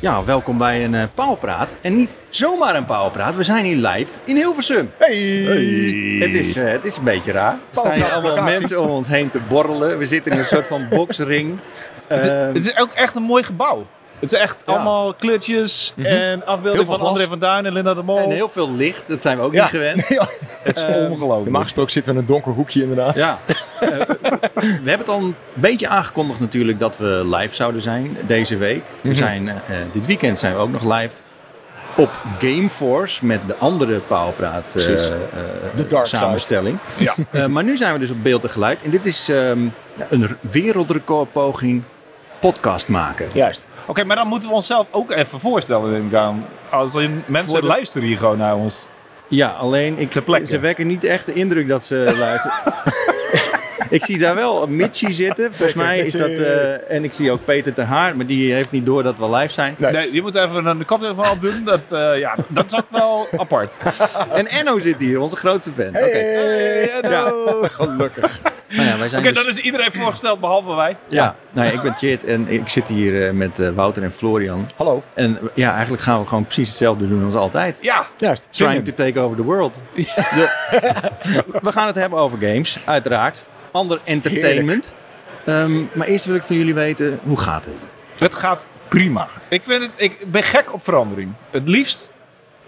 Ja, welkom bij een uh, Pauwpraat. En niet zomaar een Pauwpraat, we zijn hier live in Hilversum. Hey! Het, is, uh, het is een beetje raar. Er staan hier allemaal mensen om ons heen te borrelen. We zitten in een soort van boksring. het, is, het is ook echt een mooi gebouw. Het is echt ja. allemaal kleurtjes mm -hmm. en afbeeldingen van André van Duin en Linda de Mol. En heel veel licht, dat zijn we ook ja. niet gewend. Nee, het is uh, ongelooflijk. Normaal gesproken zitten we in een donker hoekje inderdaad. Ja. uh, we hebben het al een beetje aangekondigd natuurlijk dat we live zouden zijn deze week. We Mhm. zijn, uh, dit weekend zijn we ook nog live op Gameforce met de andere Paalpraat uh, de dark samenstelling. Ja. Uh, maar nu zijn we dus op beeld en geluid. En dit is um, een wereldrecordpoging podcast maken. Juist. Oké, okay, maar dan moeten we onszelf ook even voorstellen, neem ik aan. Als in, mensen de... luisteren hier gewoon naar ons. Ja, alleen ik, ze wekken niet echt de indruk dat ze luisteren. Ik zie daar wel Mitchie zitten. Volgens Zeker, mij is dat. Uh, en ik zie ook Peter ter Haar, maar die heeft niet door dat we live zijn. Nee, nee je moet even een koptelefoon opdoen. Dat, uh, ja, dat is ook wel apart. en Enno zit hier, onze grootste fan. Hey, okay. hey Enno. Ja, gelukkig. Nou ja, wij zijn Oké, okay, dus... dan is iedereen voorgesteld behalve wij. Ja, ja. Nou ja, ik ben Chit en ik zit hier uh, met uh, Wouter en Florian. Hallo. En ja, eigenlijk gaan we gewoon precies hetzelfde doen als altijd. Ja, juist. Trying to take over the world. Ja. De, we gaan het hebben over games, uiteraard. Ander entertainment. Um, maar eerst wil ik van jullie weten, hoe gaat het? Het gaat prima. Ik, vind het, ik ben gek op verandering. Het liefst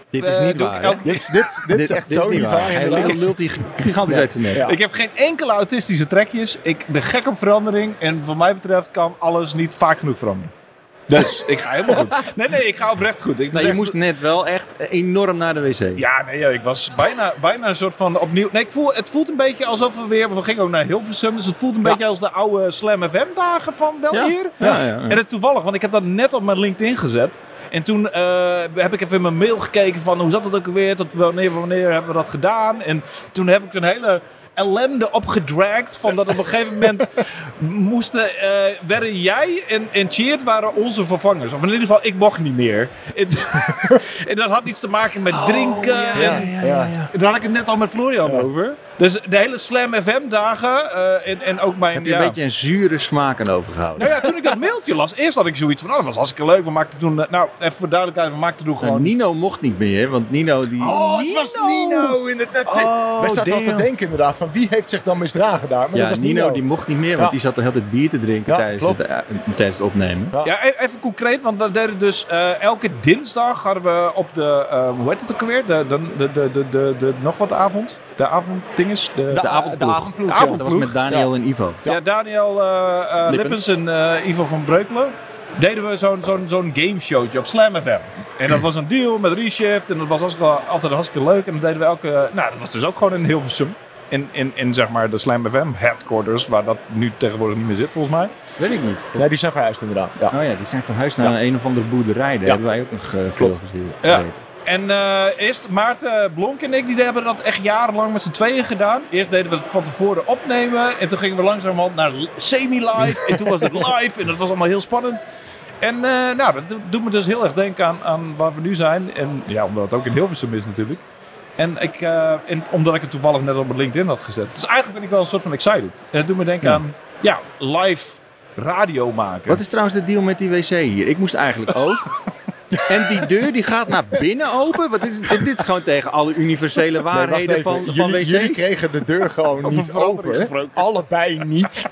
dit is niet uh, waar. Elk... Dit, dit, dit, is echt dit zo is niet waar. waar Hij lult die gigantisch uit zijn nek. Ja. Ik heb geen enkele autistische trekjes. Ik ben gek op verandering. En wat mij betreft kan alles niet vaak genoeg veranderen. Dus ik ga helemaal goed. Nee, nee, ik ga oprecht goed. Ik, nou, je moest net wel echt enorm naar de wc. Ja, nee, ik was bijna, bijna een soort van opnieuw. Nee, ik voel, het voelt een beetje alsof we weer. We gingen ook naar Hilversum. Dus het voelt een ja. beetje als de oude Slam FM-dagen van wel ja. hier. Ja, ja, ja. En het is toevallig, want ik heb dat net op mijn LinkedIn gezet. En toen uh, heb ik even in mijn mail gekeken van hoe zat het ook alweer? Tot wanneer, wanneer hebben we dat gedaan? En toen heb ik een hele ellende opgedragd. Van dat op een gegeven moment moesten, uh, werden jij en, en Cheert waren onze vervangers. Of in ieder geval, ik mocht niet meer. En, en dat had iets te maken met drinken. Oh, ja, en, ja, ja, ja. Daar had ik het net al met Florian over. Dus de hele Slam FM dagen uh, en, en ook mijn... Heb je ja. een beetje een zure smaak aan overgehouden? Nou ja, toen ik dat mailtje las, eerst had ik zoiets van, oh, dat was hartstikke leuk. We maakten toen, uh, nou, even voor duidelijkheid, we maakten toen gewoon... Nou, Nino mocht niet meer, want Nino die... Oh, het was Nino! In het, oh, Wij zaten al te denken inderdaad, van wie heeft zich dan misdragen daar? Maar ja, dat was Nino, Nino die mocht niet meer, want ja. die zat de hele tijd bier te drinken tijdens, het, uh, tijdens het opnemen. Ja, ja even concreet, want we deden dus elke dinsdag hadden we op de, hoe heet het ook alweer? De, de, de, de, de, de, de nog wat avond? De avonddinges? De, de, de avondploeg. De avondploeg. Dat was met Daniel en Ivo. Ja, Daniel uh, Lippens. Lippens en Ivo van Breukelen deden we zo'n zo'n zo'n gameshowtje op Slam FM. En dat was een deal met Reshift en dat was hartstikke, altijd hartstikke leuk. En dat deden we elke... Nou, dat was dus ook gewoon in Hilversum. In, in, in zeg maar de Slam FM headquarters, waar dat nu tegenwoordig niet meer zit volgens mij. Weet ik niet. Nee, die zijn verhuisd inderdaad. Ja. Oh ja, die zijn verhuisd naar ja. een of andere boerderij. Daar ja. hebben wij ook nog uh, veel gezien. Ja. En uh, eerst Maarten Blonk en ik, die hebben dat echt jarenlang met z'n tweeën gedaan. Eerst deden we het van tevoren opnemen. En toen gingen we langzamerhand naar semi-live. en toen was het live. En dat was allemaal heel spannend. En uh, nou, dat doet me dus heel erg denken aan, aan waar we nu zijn. En ja, omdat het ook in Hilversum is natuurlijk. En, ik, uh, en omdat ik het toevallig net op mijn LinkedIn had gezet. Dus eigenlijk ben ik wel een soort van excited. En het doet me denken ja. aan ja, live radio maken. Wat is trouwens de deal met die wc hier? Ik moest eigenlijk ook. En die deur die gaat naar binnen open. Want dit is, dit is gewoon tegen alle universele waarheden nee, van, jullie, van wc's. Jullie kregen de deur gewoon niet open. Allebei niet.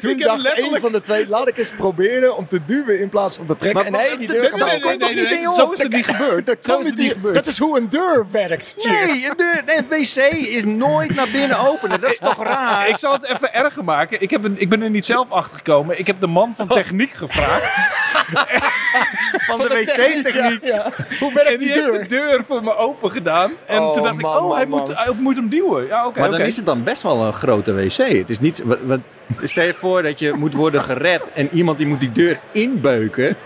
Toen ik dacht letterlijk... een van de twee, laat ik eens proberen om te duwen in plaats van te trekken. Maar, en nee, die deur dat nee, komt toch niet in Zo is het niet gebeurd. Dat, Zo is het niet gebeurd. dat is hoe een deur werkt. Nee, een, deur, nee, een wc is nooit naar binnen openen. Dat is toch raar? Ik zal het even erger maken. Ik, heb een, ik ben er niet zelf achter gekomen. Ik heb de man van techniek gevraagd. van de wc-techniek. Ja, ja. Hoe werkt en die, die deur? heeft de deur voor me open gedaan. En Oh, toen dacht man, ik, oh, man, hij, man. Moet, hij moet hem duwen. Ja, oké. Maar dan is het dan best wel een grote wc. Het is niet... Wat, wat, stel je voor dat je moet worden gered en iemand die moet die deur inbeuken.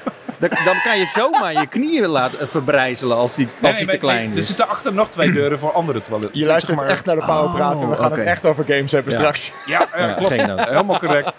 Dan, dan kan je zomaar je knieën laten verbrijzelen als die, als Nee, die nee, te klein nee, is. Er zitten achter nog twee deuren voor andere toiletten. Je luistert Zeg maar- echt naar de Power praten. We gaan het echt over games hebben Ja. straks. Ja, ja, Ja, klopt. geen. Helemaal correct.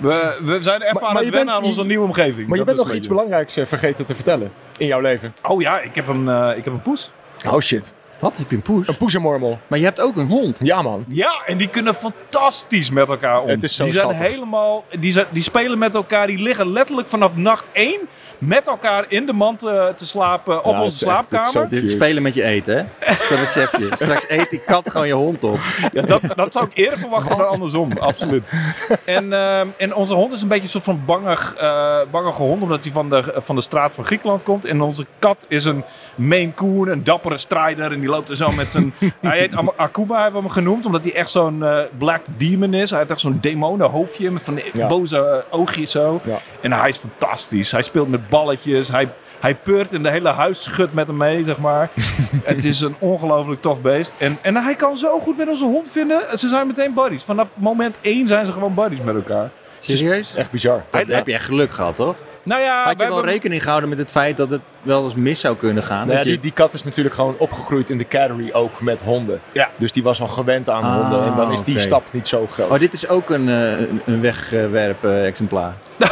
We, we zijn even Maar- aan maar het je wennen bent- aan onze nieuwe omgeving. Maar je bent nog iets belangrijks eh, vergeten te vertellen in jouw leven. Oh ja, ik heb een, eh, ik heb een poes. Oh shit. Wat? Heb je een poes? Een poesemormel. Maar je hebt ook een hond. Ja, man. Ja, en die kunnen fantastisch met elkaar om. Het is zo die zijn schattig. helemaal, die, zijn, die spelen met elkaar, die liggen letterlijk vanaf nacht 1 met elkaar in de mand te, te slapen op Ja, onze het is echt- het is zo slaapkamer. Dit spelen met je eten, hè? Dat besef je. Straks eet die kat gewoon je hond op. Ja, dat, dat zou ik eerder verwachten dan andersom, absoluut. En, ehm, en onze hond is een beetje een soort van bangig, eh bangige hond, omdat hij van de, van de straat van Griekenland komt. En onze kat is een Maine Coon, een dappere strijder. En die loopt er zo met zijn... hij heet Akuma, hebben we hem genoemd, omdat hij echt zo'n eh, black demon is. Hij heeft echt zo'n demonenhoofdje met van die Ja. boze eh, oogjes zo. Ja. En hij is fantastisch. Hij speelt met balletjes. Hij, hij peurt in de hele huis schudt met hem mee, zeg maar. het is een ongelooflijk tof beest. En, en hij kan zo goed met onze hond vinden. Ze zijn meteen buddies. Vanaf moment één zijn ze gewoon buddies met elkaar. Serieus? Echt bizar. Dan heb je echt geluk gehad, toch? Nou ja, Had je wel hebben- rekening gehouden met het feit dat het wel eens mis zou kunnen gaan? Nou ja, Dat je- die, die kat is natuurlijk gewoon opgegroeid in de cattery ook met honden. Ja. Dus die was al gewend aan Ah, honden. En dan is die oké. stap niet zo groot. Oh, dit is ook een, eh, een- een wegwerp-exemplaar.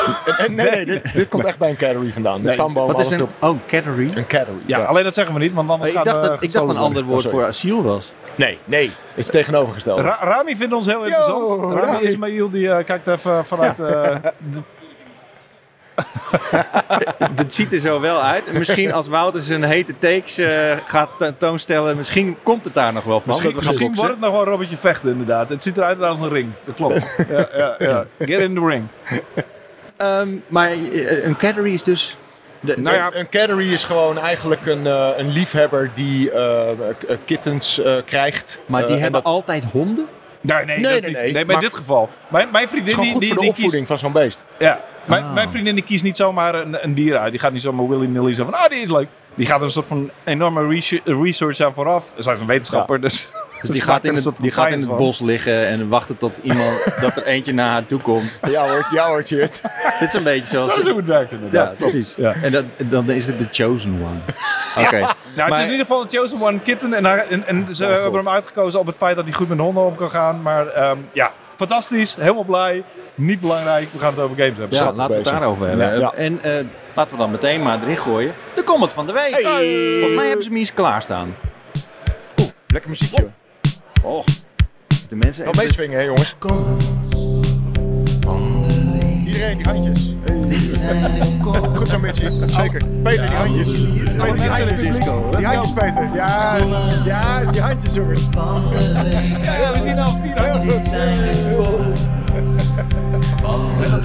Nee, nee, dit, dit komt echt bij een cattery vandaan. Nee. stamboom, Wat is een... Oh, cattery? Een cattery. Ja, alleen dat zeggen we niet, want anders ik, gaan dacht we dat, ik dacht dat een ander woord Oh, voor asiel was. Nee, nee. Het is. Ra- Rami vindt ons heel interessant. Rami, Rami. Ismail die eh, kijkt even vanuit... eh, de- Het ziet er zo wel uit. En misschien als Wouter zijn hete takes eh, gaat tentoonstellen, misschien komt het daar nog wel van. misschien we wordt het nog wel Robertje vechten, inderdaad. Het ziet eruit als een ring. Dat klopt. ja, ja, ja. Get in the ring. Ehm, maar eh, een cattery is dus... De, Nou ja, Een, cattery is gewoon eigenlijk een, eh, een liefhebber die kittens eh, krijgt. maar die en hebben dat altijd honden? Nee, nee, Nee, nee, Maar- dit geval. Mijn, mijn is vriendin gewoon die, goed die, voor de die kiest... opvoeding van zo'n beest. Ja, mijn, Ah. mijn vriendin die kiest niet zomaar een, een dier uit. Die gaat niet zomaar willy-nilly zo van, ah, die is leuk. Die gaat er een soort van enorme research, aan vooraf. Zij is een wetenschapper, dus... Dus die gaat in het, die gaat in het bos liggen en wachten tot iemand, dat er eentje naar haar toe komt. Ja hoor, ja hoor. Dit is een beetje zoals... Dat is hoe het werkt inderdaad. Ja, precies. Ja. En dat, dan is het de chosen one. Oké. Nou, het is in ieder geval een Chosen One kitten. En, hij- en, en ze Ja, hebben hem uitgekozen op het feit dat hij goed met honden om kan gaan. Maar ehm, ja, fantastisch. Helemaal blij. Niet belangrijk. We gaan het over games hebben. Ja, laten we het daarover hebben. Ja. En eh, laten we dan meteen maar erin gooien. De comment van de week. Volgens mij hebben ze hem eens klaarstaan. Lekker muziekje. Oh. De mensen Wel hebben- meeswingen, hè jongens. Iedereen, die handjes. Goed zo, Mitchie. Zeker. Peter, die handjes. Peter, die handjes. Die handjes, Peter. Ja, ja, die handjes, jongens. Ja, we zien al vier Heel goed.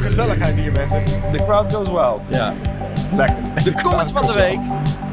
Gezelligheid hier, mensen. The crowd goes wild. Ja. Lekker. De comments van de week.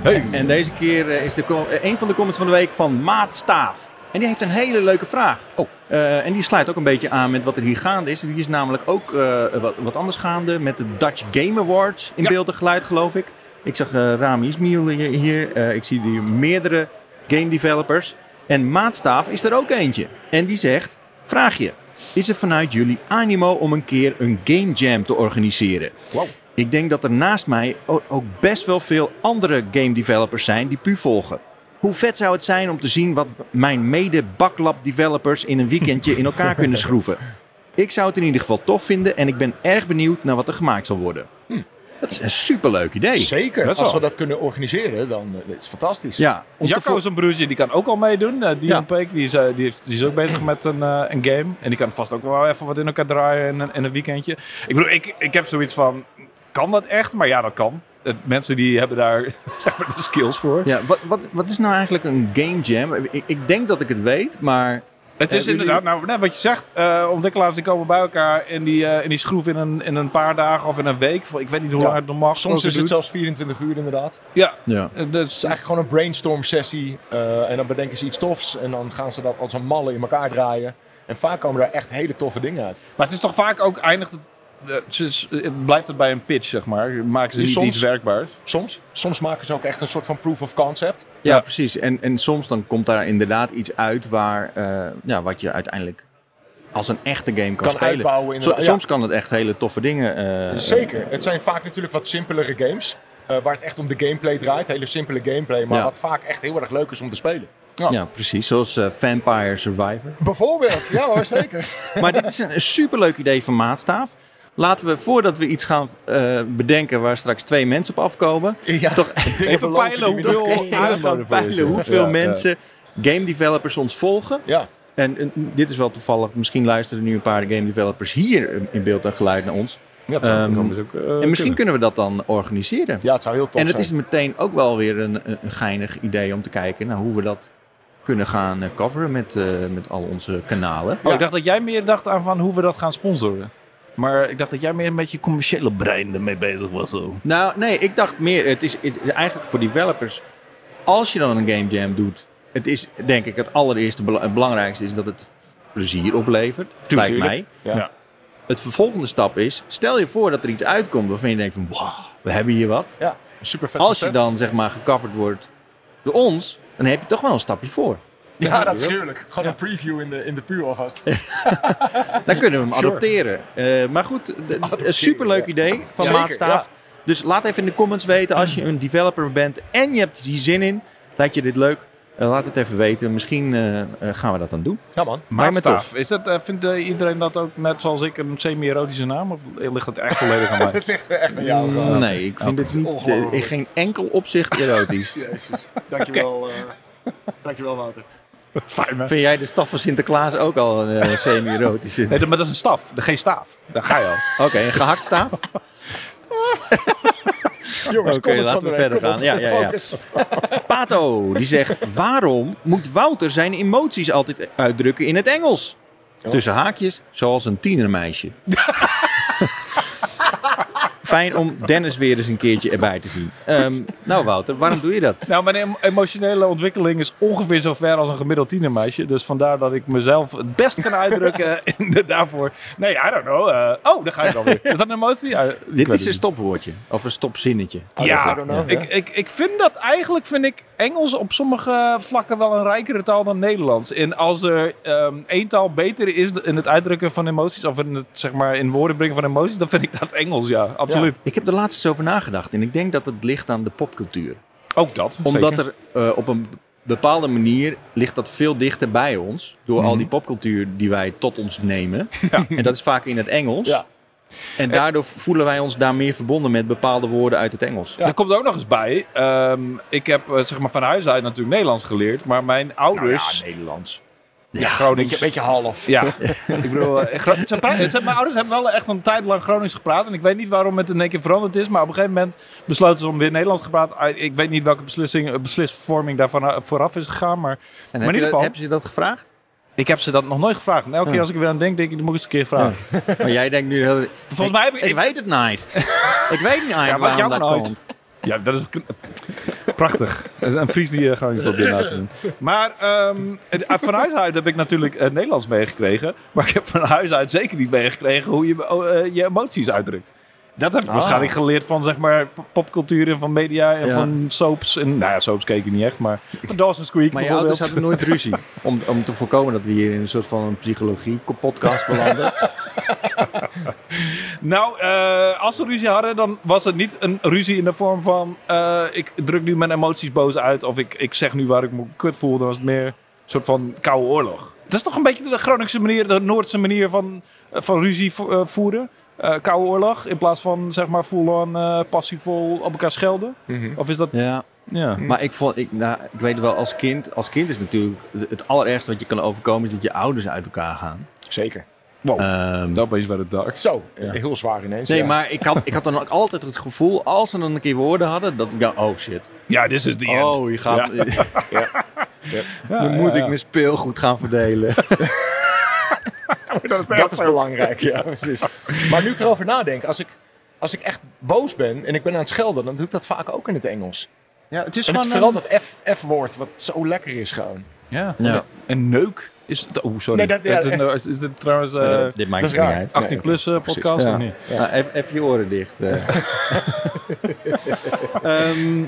Hey. En deze keer eh, is de, eh, een van de comments van de week van Maat Staaf. En die heeft een hele leuke vraag. Oh. Eh, en die sluit ook een beetje aan met wat er hier gaande is. Die is namelijk ook eh, wat, wat anders gaande met de Dutch Game Awards in Ja. beeld en geluid, geloof ik. Ik zag eh, Rami Ismail hier. ik zie hier meerdere game developers. En Maatstaaf is er ook eentje. En die zegt, vraag je, is er vanuit jullie animo om een keer een game jam te organiseren? Wow. Ik denk dat er naast mij ook best wel veel andere game developers zijn die pu volgen. Hoe vet zou het zijn om te zien wat mijn mede-baklab developers in een weekendje in elkaar kunnen schroeven? Ik zou het in ieder geval tof vinden en ik ben erg benieuwd naar wat er gemaakt zal worden. Dat is een superleuk idee. Zeker. Als we dat kunnen organiseren, dan uh, het is fantastisch. Ja, Jacco is een broertje, die kan ook al meedoen. Eh, Dion Ja. Peek, die is, eh, die, heeft- die is ook bezig met een, eh, een game. En die kan vast ook wel even wat in elkaar draaien in een, in een weekendje. Ik bedoel, ik, ik heb zoiets van, kan dat echt? Maar ja, dat kan. Het- mensen die hebben daar zeg maar, de skills voor. Ja, wat, wat, wat is nou eigenlijk een game jam? Ik, ik denk dat ik het weet, maar Het is Eh, inderdaad, nou, net wat je zegt, eh, ontwikkelaars die komen bij elkaar en die, eh, en die schroeven in een, in een paar dagen of in een week. Ik weet niet hoe Ja. lang het normaal Soms is het zelfs 24 uur inderdaad. Ja, ja. eh, dus, Het is eigenlijk gewoon een brainstorm sessie. eh, en dan bedenken ze iets tofs. En dan gaan ze dat als een malle in elkaar draaien. En vaak komen daar echt hele toffe dingen uit. maar het is toch vaak ook eindigt het, blijft het bij een pitch, zeg maar. Maken ze niet Soms- iets werkbaars. Soms. Soms maken ze ook echt een soort van proof of concept. Ja, Ja. precies. En, en soms dan komt daar inderdaad iets uit waar, eh, ja, wat je uiteindelijk als een echte game kan, Kan spelen. uitbouwen soms kan het echt hele toffe dingen. eh, Zeker. Het zijn vaak natuurlijk wat simpelere games. eh, waar het echt om de gameplay draait. Hele simpele gameplay. Maar Ja. wat vaak echt heel erg leuk is om te spelen. Ja, precies. Zoals Vampire Survivor. Bijvoorbeeld. Ja hoor, zeker. Maar dit is een, een superleuk idee van Maatstaaf. Laten we, voordat we iets gaan eh, bedenken waar straks twee mensen op afkomen, Ja. toch Even peilen hoeveel Ja, is. peilen hoeveel Ja, ja. mensen game developers ons volgen. Ja. En, en dit is wel toevallig, misschien luisteren nu een paar game developers hier in beeld en geluid naar ons. Ja, dat dus ook, eh, en misschien kunnen. kunnen we dat dan organiseren. ja, het zou heel tof en het zijn. is meteen ook wel weer een, geinig idee om te kijken naar hoe we dat kunnen gaan eh, coveren met, eh, met al onze kanalen. Oh, ik dacht dat jij meer dacht aan van hoe we dat gaan sponsoren. Maar ik dacht dat jij meer een beetje commerciële brein ermee bezig was. Zo. Nou, nee, ik dacht meer, het is, het is eigenlijk voor developers, als je dan een game jam doet, het is denk ik het allereerste, het belangrijkste is dat het plezier oplevert, lijkt tuurlijk. mij. Ja. Ja. Het vervolgende stap is, stel je voor dat er iets uitkomt waarvan je denkt van, wow, we hebben hier wat. Ja, super vet Als je dan zeg maar gecoverd wordt door ons, dan heb je toch wel een stapje voor. Ja, dat is gruwelijk. Gewoon een preview in de, in de puur alvast. Dan kunnen we hem Sure. adopteren. Eh, maar goed, een superleuk idee van Zeker, Maatstaaf. Dus laat even in de comments weten als je een developer bent en je hebt hier zin in. Lijkt je dit leuk? Eh, laat het even weten. Misschien eh, gaan we dat dan doen. Ja, man. Maar met. Is dat, eh, vindt iedereen dat ook net zoals ik een semi-erotische naam? Of ligt het echt volledig aan mij? Het ligt echt aan jou gewoon. Nee, ik vind is niet in geen enkel opzicht erotisch. Jezus. Dankjewel, eh dankjewel Wouter. Fijn? Vind jij de staf van Sinterklaas ook al een eh, semi-erotische? Nee, maar dat is een staf. Geen staaf. Daar ga je al. Oké, een gehaktstaaf? Jongens, Oké, comments laten we verder Kom gaan. Ja, ja, ja. focus. Pato, die zegt... Waarom moet Wouter zijn emoties altijd uitdrukken in het Engels? Tussen haakjes, zoals een tienermeisje. Fijn om Dennis weer eens een keertje erbij te zien. Ehm, nou Wouter, waarom doe je dat? Nou, mijn em- emotionele ontwikkeling is ongeveer zo ver als een gemiddeld tienermeisje. Dus vandaar dat ik mezelf het best kan uitdrukken in de, daarvoor. Nee, I don't know. eh, oh, daar ga ik alweer. Is dat een emotie? Weet Dit is een stopwoordje. Of een stopzinnetje. Ja, I don't know, ik, ik, ik vind dat eigenlijk vind ik Engels op sommige vlakken wel een rijkere taal dan Nederlands. En als er ehm één taal beter is in het uitdrukken van emoties, of in het zeg maar in woorden brengen van emoties, dan vind ik dat Engels, ja, absoluut. Ik heb er laatst eens over nagedacht. En ik denk dat het ligt aan de popcultuur. Ook dat. Omdat zeker. er eh, op een bepaalde manier ligt dat veel dichter bij ons. Door al die popcultuur die wij tot ons nemen. En dat is vaak in het Engels. Ja. En daardoor voelen wij ons daar meer verbonden met bepaalde woorden uit het Engels. Ja. Er komt ook nog eens bij. ehm, ik heb eh, zeg maar van huis uit natuurlijk Nederlands geleerd, maar mijn ouders. Nederlands. Ja, Gronings. Beetje, beetje half. Ja, ik bedoel, eh, ze ze- mijn ouders hebben wel echt een tijd lang Gronings gepraat. En ik weet niet waarom het in één keer veranderd is. Maar op een gegeven moment besloten ze om weer Nederlands te praten. Ah, Ik weet niet welke beslissing, eh, beslisvorming daarvan eh, vooraf is gegaan. Maar En in ieder dat, geval- heb je dat gevraagd? ik heb ze dat nog nooit gevraagd. En elke keer als ik er weer aan denk, denk ik, dat moet ik eens een keer vragen. Maar jij denkt nu... Heel, Volgens mij heb ik... Ik weet het niet. ik weet niet Ja, waarom jou dat nooit. komt. Ja, dat is prachtig. Een Fries die uh, Gronings probeert na te doen. Maar ehm, het- uh, van huis uit heb ik natuurlijk eh, Nederlands meegekregen. Maar ik heb van huis uit zeker niet meegekregen hoe je eh, je emoties uitdrukt. Dat heb ik Ah. waarschijnlijk geleerd van zeg maar popcultuur en van media en Ja. van soaps. En, nou ja, soaps keek ik niet echt, maar van Dawson's Creek Maar je ouders hadden nooit ruzie. Om, om te voorkomen dat we hier in een soort van psychologie-podcast belanden. Nou, eh, als ze ruzie hadden, dan was het niet een ruzie in de vorm van... eh, ik druk nu mijn emoties boos uit of ik, ik zeg nu waar ik me kut voel. Dan was het meer een soort van koude oorlog. Dat is toch een beetje de Groningse manier, de Noordse manier van, eh, van ruzie vo- voeren. Eh, koude oorlog, in plaats van zeg maar full-on eh, passievol op elkaar schelden. Of is dat... Ja. Ja. Maar ik, vond, ik, nou, ik weet wel, als kind, als kind is natuurlijk het allerergste wat je kan overkomen, is dat je ouders uit elkaar gaan. Zeker. Wow. Ehm, dat is wel het dark. Zo, heel zwaar ineens. nee, ja. maar ik had, ik had dan ook altijd het gevoel, als ze dan een keer woorden hadden, dat ik dacht, oh shit. Ja, this is the end. Oh, je gaat, Ja, nu moet ja, ik mijn speelgoed gaan verdelen. Dat is, Dat is belangrijk, ja, precies. Maar nu ik erover nadenk, als ik, als ik echt boos ben en ik ben aan het schelden, dan doe ik dat vaak ook in het Engels. Ja, het is En het is gewoon... vooral dat F- F-woord, wat zo lekker is gewoon. Ja. Ja. En neuk is... Oeh, sorry. Nee, dat- ja, Het is, een- is, dit trouwens eh, Nee, dat- dit maakt niet uit. 18 Nee, plus eh, precies. podcast Ja. of niet? Nou, even, even je oren dicht. eh. Ehm,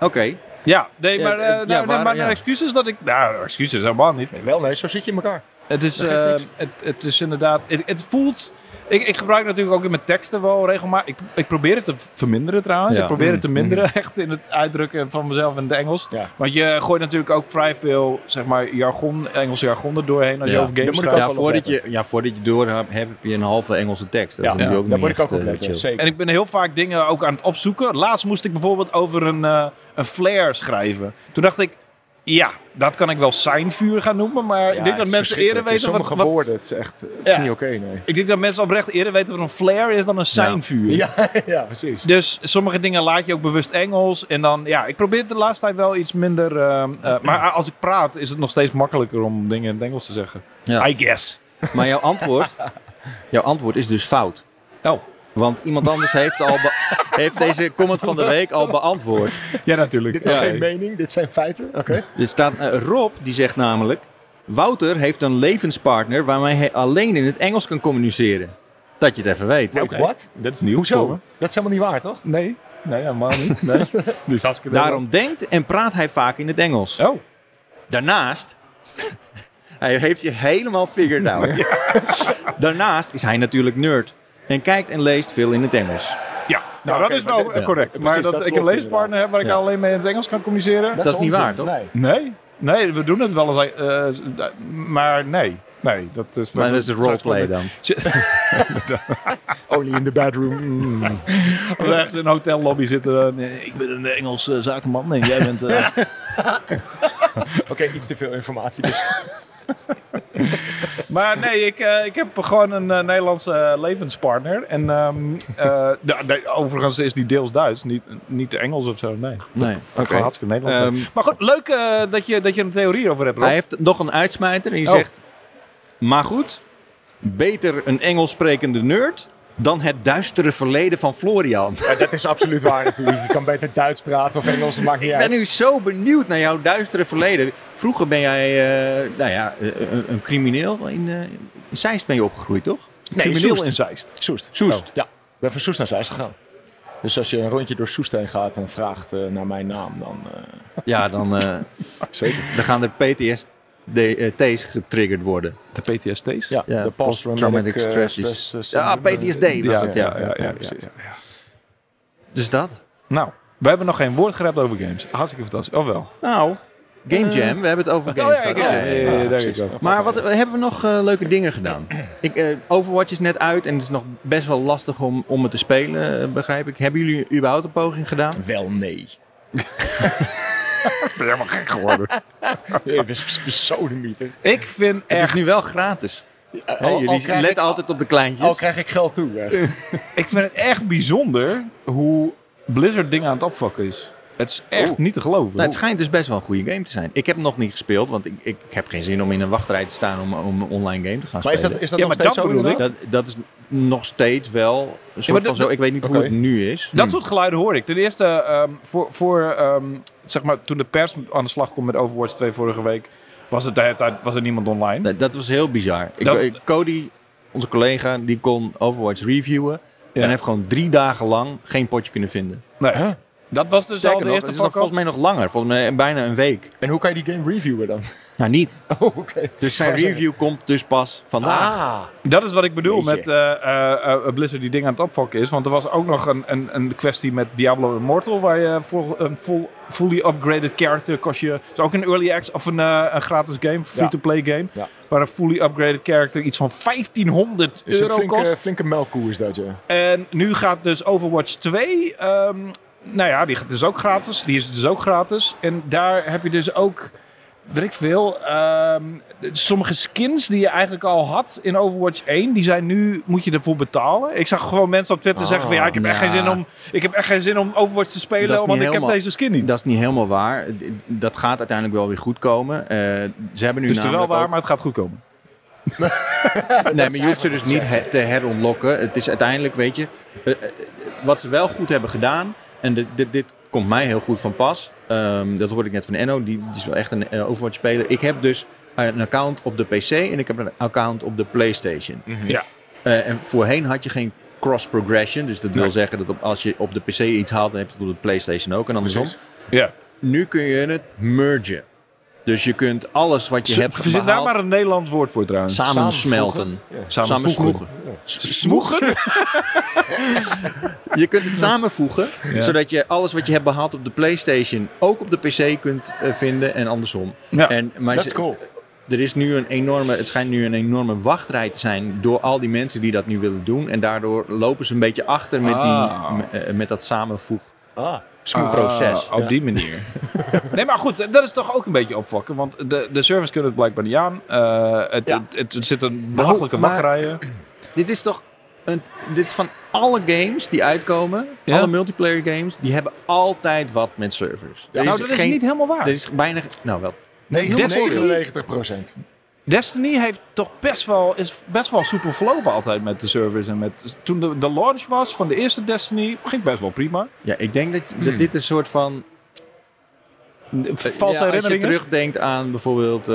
Oké. Ja, nee, Ja, maar, eh, eh, nou, ja, nee, waar- maar ja. excuses dat ik... Nou, excuses helemaal niet. Nee, wel, nee, zo zit je in elkaar. Het is, eh, het, het is inderdaad... Het, het voelt... Ik, ik gebruik natuurlijk ook in mijn teksten wel regelmatig... Ik, ik probeer het te verminderen trouwens. Ja. Ik probeer het te Mm, minderen echt in het uitdrukken van mezelf in het Engels. Ja. Want je gooit natuurlijk ook vrij veel, zeg maar, jargon, Engels jargon er doorheen als je Ja. over games schrijft. Ja, voordat je, ja, voordat je door hebt, heb je een halve Engelse tekst. Dat Ja, ook daar niet moet ik ook op eh, letten, zeker. En ik ben heel vaak dingen ook aan het opzoeken. Laatst moest ik bijvoorbeeld over een, eh, een flare schrijven. Toen dacht ik, Ja, dat kan ik wel zijn vuur gaan noemen, maar ik denk dat mensen eerder weten wat, Sommige wat woorden, het is echt het Ja. is niet oké, nee. Ik denk dat mensen oprecht eerder weten wat een flare is dan een sein vuur. Ja, ja, precies. Dus sommige dingen laat je ook bewust Engels. En dan, ja, ik probeer het de laatste tijd wel iets minder. ehm, eh, maar als ik praat, is het nog steeds makkelijker om dingen in het Engels te zeggen. Ja. I guess. Maar jouw antwoord, jouw antwoord is dus fout. Oh, Want iemand anders heeft, al heeft deze comment van de week al beantwoord. ja, natuurlijk. Dit is Ja. geen mening, dit zijn feiten. Oké. Er staat eh, Rob, die zegt namelijk... Wouter heeft een levenspartner waarmee hij alleen in het Engels kan communiceren. Dat je het even weet. Wait, what? Dat is nieuw. voor. Hoezo? Dat is helemaal niet waar, toch? Nee, nee, helemaal niet. Nee. dus hartstikke Daarom denkt en praat hij vaak in het Engels. Oh, Daarnaast... Hij heeft je helemaal figured out. Daarnaast is hij natuurlijk nerd. En kijkt en leest veel in het Engels. ja. Nou, dat is wel dit- eh, ja, correct. precies, maar dat, dat ik een leespartner heb waar ik alleen mee in het Engels kan communiceren? Dat is niet waar, toch? Nee. Nee. Nee, we doen het wel eens. eh, eh, maar nee. Nee, dat is... Maar dat is de roleplay dan. Only in the bedroom. Mm. Als we ergens in een hotellobby zitten. eh, nee, ik ben een Engels eh, zakenman en jij bent... eh, Oké, iets te veel informatie. Dus. Maar nee, ik, eh, ik heb gewoon een eh, Nederlandse eh, levenspartner. En ehm, eh, de- de- overigens is die deels Duits, niet, niet Engels of zo. Nee, Nee. gewoon hartstikke Nederlands. Ehm, maar goed, leuk dat, je, dat je een theorie over hebt, Rob. Hij heeft nog een uitsmijter en die Oh. zegt... Maar goed, beter een Engels sprekende nerd dan het duistere verleden van Florian. Ja, dat is absoluut waar natuurlijk. Je kan beter Duits praten of Engels, dat maakt niet Ik uit. ben nu zo benieuwd naar jouw duistere verleden. Vroeger ben jij eh, nou ja, eh, een, een crimineel. In, eh in Zeist ben je opgegroeid, toch? Crimineel Soest. in Zeist. Soest. Soest. Oh, ja, ik ben van Soest naar Zeist gegaan. Dus als je een rondje door Soest heen gaat en vraagt eh, naar mijn naam, dan eh, Ja, dan, eh, zeker. dan gaan er PTSD's getriggerd worden. De PTSD's? Ja, Ja, de post-traumatic stress stress, Ja, PTSD was het, ja. ja, ja, ja, precies. ja, ja. Dus dat. Nou, we hebben nog geen woord gerept over games. Hartstikke fantastisch. Of wel? Nou, Game Jam. We hebben het over games Oh ja, precies. Maar wat hebben we nog leuke dingen gedaan? Ik, Overwatch is net uit en het is nog best wel lastig om, om het te spelen, begrijp ik. Hebben jullie überhaupt een poging gedaan? Wel nee. Ik ben helemaal gek geworden. Je bent besodemieter. ik vind Het echt... is nu wel gratis. Al jullie letten ik- altijd op de kleintjes. Al krijg ik geld toe. Ik vind het echt bijzonder hoe Blizzard dingen aan het opfokken is. Het is echt niet te geloven. Nou, het schijnt dus best wel een goede game te zijn. Ik heb hem nog niet gespeeld, want ik, ik, ik heb geen zin om in een wachtrij te staan om, om een online game te gaan Maar is spelen. dat, is dat Ja, nog steeds dat zo bedoel ik. inderdaad? dat, dat is nog steeds wel een soort maar van zo. Ik weet niet hoe het nu is. Dat Hm. soort geluiden hoor ik. Ten eerste, ehm, voor, voor ehm, zeg maar, toen de pers aan de slag kwam met Overwatch 2 vorige week, was, het, was er niemand online. Dat, dat was heel bizar. Ik, Dat- ik- Cody, onze collega, die kon Overwatch reviewen. Ja. En heeft gewoon drie dagen lang geen potje kunnen vinden. Nee. Huh? Dat was dus al Sterker de nog, eerste het is nog volgens mij nog langer. Volgens mij bijna een week. En hoe kan je die game reviewen dan? Nou, niet. Oh, oké. Dus zijn review komt dus pas vandaag. Ah. Dat is wat ik bedoel Jeetje. met eh, eh, eh, Blizzard die dingen aan het opfokken is. Want er was ook nog een, een, een kwestie met Diablo Immortal. Waar je voor een full, fully upgraded character kost je... is ook een early access of een, een gratis game. Free-to-play game. Ja. Waar een fully upgraded character iets van 1500 Is een euro flinke, kost. flinke melkkoe is dat, ja. En nu gaat dus Overwatch 2. ehm, nou ja, die gaat dus ook gratis. Die is dus ook gratis. En daar heb je dus ook. Weet ik veel. ehm, sommige skins die je eigenlijk al had in Overwatch 1, die zijn nu, moet je ervoor betalen. Ik zag gewoon mensen op Twitter zeggen van ja, ik heb, echt geen zin om, ik heb echt geen zin om Overwatch te spelen, is want ik heb deze skin niet. Dat is niet helemaal waar. Dat gaat uiteindelijk wel weer goed komen. Eh, ze hebben nu dus het is wel waar, ook- maar het gaat goed komen. Nee, maar je hoeft ze dus niet te heronlokken. Het is uiteindelijk, weet je, eh, eh, wat ze wel goed hebben gedaan. En dit, dit, dit komt mij heel goed van pas. Ehm, dat hoorde ik net van Enno. Die, die is wel echt een eh, Overwatch speler. Ik heb dus een account op de PC en ik heb een account op de PlayStation. Ja. Eh, en voorheen had je geen cross progression. Dus dat wil zeggen dat op, als je op de PC iets haalt, dan heb je het op de PlayStation ook en andersom. Precies. Ja. Nu kun je het mergen. Dus je kunt alles wat je hebt Verzin daar maar een Nederlands woord voor trouwens. samensmelten. Samenvoegen. Samenvoegen. Smoegen? je kunt het samenvoegen, Ja. zodat je alles wat je hebt behaald op de PlayStation ook op de PC kunt eh, vinden en andersom. Ja. En, maar That's ze- cool. er is nu een enorme, het schijnt nu een enorme wachtrij te zijn door al die mensen die dat nu willen doen. En daardoor lopen ze een beetje achter met, Ah. die, m- eh, met dat samenvoeg. Ah. Smooth. Ah, proces. op die manier. nee, maar goed, dat is toch ook een beetje opfokken. Want de, de servers kunnen het blijkbaar niet aan. Eh, het, Ja. het, het, er zitten belachelijke wachtrijen. Dit is toch een, dit is van alle games die uitkomen, Ja. alle multiplayer games, die hebben altijd wat met servers. Er nou, dat is geen- niet helemaal waar. Er is bijna, nou wel. Nee, Destiny- 99 procent. Destiny heeft toch best wel, is best wel soepel verlopen altijd met de servers. En met, toen de, de launch was van de eerste Destiny, ging best wel prima. Ja, ik denk dat, dat dit een soort van Valse ja, als je terugdenkt aan bijvoorbeeld. eh,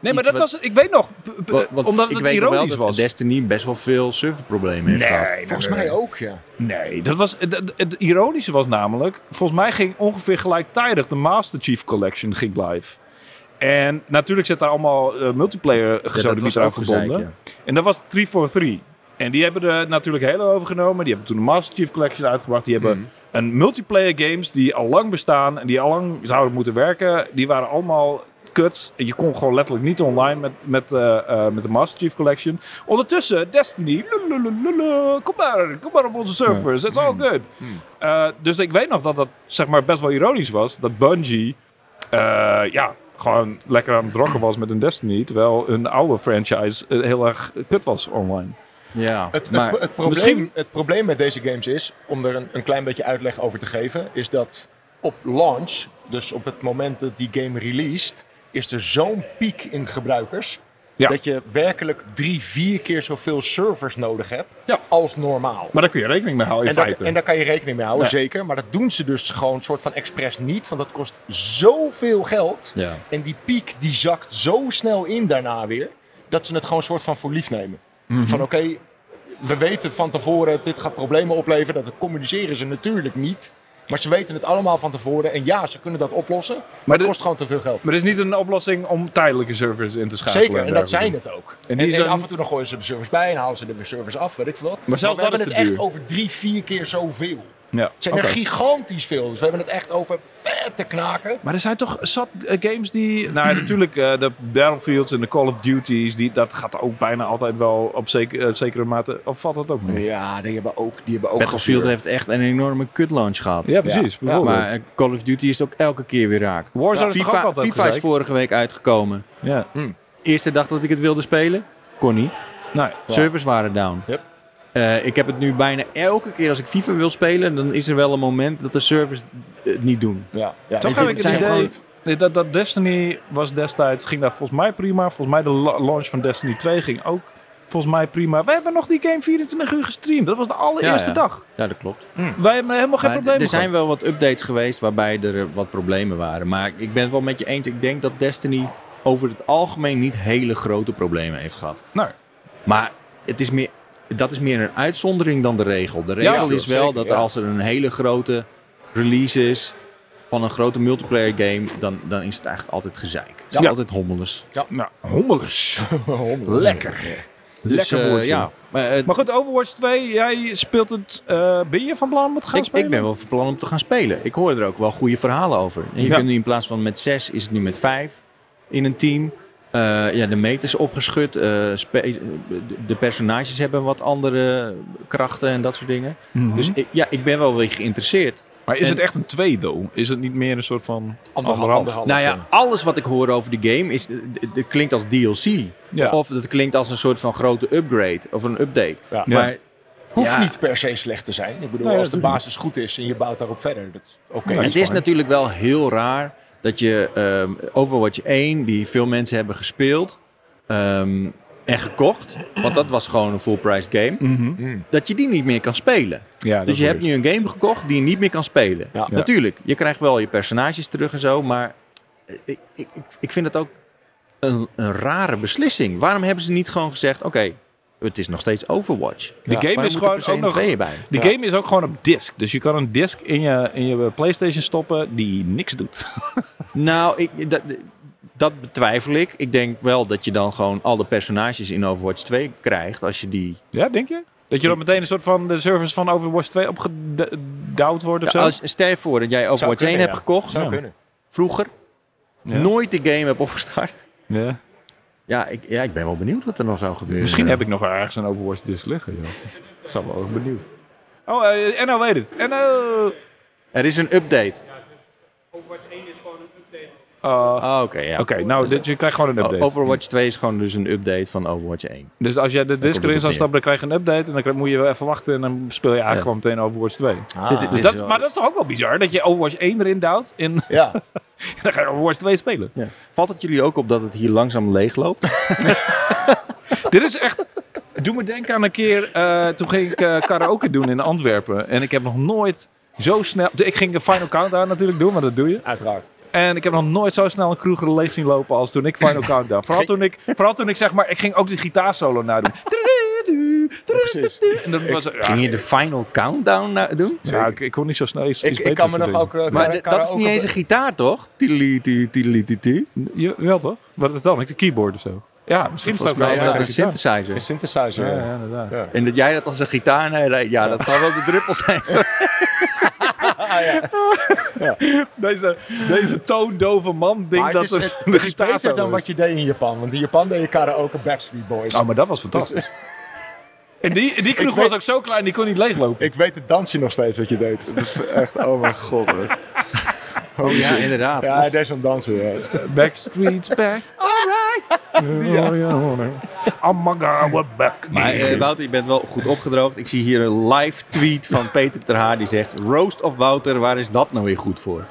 Nee, maar dat wat- was, ik weet nog, omdat ik het weet nog wel ironisch dat was. Destiny best wel veel serverproblemen heeft gehad. Volgens mij ook, ja. Nee, dat was, het, het, het ironische was namelijk, volgens mij ging ongeveer gelijktijdig de Master Chief Collection ging live. En natuurlijk zit daar allemaal eh, multiplayer was aan verbonden. ja. En dat was 343. En die hebben er natuurlijk heel overgenomen. Die hebben toen de Master Chief Collection uitgebracht. Die hebben een multiplayer games die al lang bestaan en die al lang zouden moeten werken. Die waren allemaal kuts. En je kon gewoon letterlijk niet online met, met, eh, eh, met de Master Chief Collection. Ondertussen, Destiny. Kom maar, kom maar op onze servers. It's all good. Eh, dus ik weet nog dat dat zeg maar best wel ironisch was. Dat Bungie ja, gewoon lekker aan het rocken was met een Destiny. Terwijl een oude franchise eh, heel erg kut was online. Ja, Het, maar het, het, probleem, misschien- het probleem met deze games is, om er een, een klein beetje uitleg over te geven, is dat op launch, dus op het moment dat die game released, is er zo'n piek in gebruikers. Ja. Dat je werkelijk drie, vier keer zoveel servers nodig hebt Ja. als normaal. Maar daar kun je rekening mee houden En in daar, feite. en daar kan je rekening mee houden, zeker. Maar dat doen ze dus gewoon soort van expres niet. Want dat kost zoveel geld. ja. En die piek die zakt zo snel in daarna weer. Dat ze het gewoon soort van voor lief nemen. Mhm. Van oké, we weten van tevoren dit gaat problemen opleveren. Dat communiceren ze natuurlijk niet. Maar ze weten het allemaal van tevoren. En ja, ze kunnen dat oplossen. Maar, Maar het de- kost gewoon te veel geld. Maar er is niet een oplossing om tijdelijke servers in te schakelen. Zeker, en dat zijn het ook. En En, af en toe dan gooien ze de servers bij en halen ze er weer servers af, weet ik veel wat. Maar zelfs we dat hebben is het echt over drie, vier keer zoveel. Ja, Het zijn er gigantisch veel. Dus we hebben het echt over vette knaken. Maar er zijn toch zat eh, games die... Nou, ja, natuurlijk eh, de Battlefields en de Call of Duties. Die, dat gaat ook bijna altijd wel op zeker, eh, zekere mate... Of valt dat ook mee? Ja, die hebben ook, die hebben ook Battlefield gezeur. heeft echt een enorme kut launch gehad. Ja, precies. Ja. Maar Call of Duty is ook elke keer weer raak. Warzone is toch ook FIFA, altijd FIFA is vorige week uitgekomen. Ja. Eerste dag dat ik het wilde spelen, kon niet. Nee. Servers waren down. Yep. Eh, ik heb het nu bijna elke keer als ik FIFA wil spelen, dan is er wel een moment dat de servers het niet doen. Ja, ja Toch heb ik het idee... Nee, Dat, dat Destiny was destijds... Ging daar volgens mij prima. Volgens mij de la- launch van Destiny 2 ging ook volgens mij prima. Wij hebben nog die game 24 uur gestreamd. Dat was de allereerste Ja, ja. dag. Ja, dat klopt. Wij hebben helemaal geen Maar probleem er zijn wel wat updates geweest waarbij er eh, wat problemen waren. Maar ik ben het wel met je eens. Ik denk dat Destiny over het algemeen niet hele grote problemen heeft gehad. Nou, Maar het is meer, dat is meer een uitzondering dan de regel. De regel Ja, is wel zeker, dat ja. als er een hele grote release is van een grote multiplayer game, dan, dan is het eigenlijk altijd gezeik. Het is Ja. altijd hommeles. nou hommeles. Lekker. Dus, Lekker eh, woordje. ja. Maar, eh, Maar goed, Overwatch 2, jij speelt het. eh, ben je van plan om het te gaan ik, spelen? ik ben wel van plan om te gaan spelen. Ik hoor er ook wel goede verhalen over. En je Ja. kunt nu in plaats van met zes, is het nu met vijf in een team. Eh, ja, de meter is opgeschud. eh, de- personages hebben wat andere krachten en dat soort dingen. Mhm. Dus ik, ja, ik ben wel weer geïnteresseerd. maar is en- het echt een 2 though? Is het niet meer een soort van Anderhalf. anderhalf? Nou ja, alles wat ik hoor over de game is, het klinkt als DLC. Ja. Of het klinkt als een soort van grote upgrade of een update. Ja. Ja. Maar Hoeft Ja. niet per se slecht te zijn. Ik bedoel, als de basis goed is en je bouwt daarop verder. Dat is oké. Het is natuurlijk wel heel raar dat je ehm, Overwatch 1, die veel mensen hebben gespeeld ehm, en gekocht, want dat was gewoon een full price game, Mhm. dat je die niet meer kan spelen. Ja, dat Dus je hebt nu een game gekocht die je niet meer kan spelen. Ja. Natuurlijk, je krijgt wel je personages terug en zo, maar ik, ik, ik, ik vind het ook een, een rare beslissing. Waarom hebben ze niet gewoon gezegd, oké, het is nog steeds Overwatch. De game is gewoon ook nog. bij? De Ja. game is ook gewoon op disk. Dus je kan een disk in je, in je PlayStation stoppen die niks doet. Nou, ik, dat, dat betwijfel ik. Ik denk wel dat je dan gewoon al de personages in Overwatch 2 krijgt als je die... Ja, denk je? Dat je dan meteen een soort van de servers van Overwatch 2 opgedouwd wordt of zo? als, stel je voor dat jij Overwatch 1 kunnen, hebt ja. gekocht, Zou Ja. kunnen. vroeger, Ja. nooit de game hebt opgestart. Ja. Ja ik, ja, ik ben wel benieuwd wat er nog zou gebeuren. Misschien heb ik nog ergens een Overwatch disc liggen. Joh. Ik zou wel benieuwd. Oh, eh, en nou weet het. En nou... Er is een update. Overwatch 1 is gewoon een update. Ah, Oké, ja. Oké, nou, dit, je krijgt gewoon een update. Overwatch 2 is gewoon dus een update van Overwatch 1. Dus als jij de disc erin zou stappen, dan krijg je een update. En dan krijg- moet je wel even wachten en dan speel je eigenlijk gewoon meteen Overwatch 2. Ah. Dit- Dus dat, wel- maar dat is toch ook wel bizar, dat je Overwatch 1 erin duwt en Ja. dan ga je Overwatch 2 spelen. Ja. Valt het jullie ook op dat het hier langzaam leeg loopt? Dit is echt... Doe me denken aan een keer, eh, toen ging ik eh, karaoke doen in Antwerpen. En ik heb nog nooit zo snel... Ik ging een Final Countdown natuurlijk doen, maar dat doe je. Uiteraard. En ik heb nog nooit zo snel een kroeg leeg zien lopen als toen ik Final Countdown. Vooral toen ik, vooral toen ik zeg maar, ik ging ook de gitaarsolo nadoen. precies. En dat was, ja, Ging je de final countdown na- doen? ja, ik, ik kon niet zo snel iets, Ik, iets ik kan me nog ook... eh, Maar dat is niet eens een gitaar, toch? Wel toch? Wat is het dan? Een keyboard of zo? Ja, misschien is het ook Volgens mij wel is dat een synthesizer. Een synthesizer. Ja, ja. inderdaad. Ja. En dat jij dat als een gitaar... Nee, nee, ja, dat zal wel de druppel zijn. Deze, deze toondove man denkt dat het is, er het, een het is beter dan wat je deed in Japan. Want in Japan deed je karaoke Backstreet Boys. Oh, maar dat was fantastisch. En die, die kroeg Ik weet- was ook zo klein, die kon niet leeglopen. Ik weet het dansje nog steeds wat je deed. Dat is echt, oh mijn god. Hoor. Holy ja, shit. inderdaad. Ja, hij deed zo'n dansen. Ja. Backstreet's back. Alright. Oh my god, we're back. Maar eh, Wouter, je bent wel goed opgedroogd. Ik zie hier een live tweet van Peter Terhaar die zegt... Roast of Wouter, waar is dat nou weer goed voor?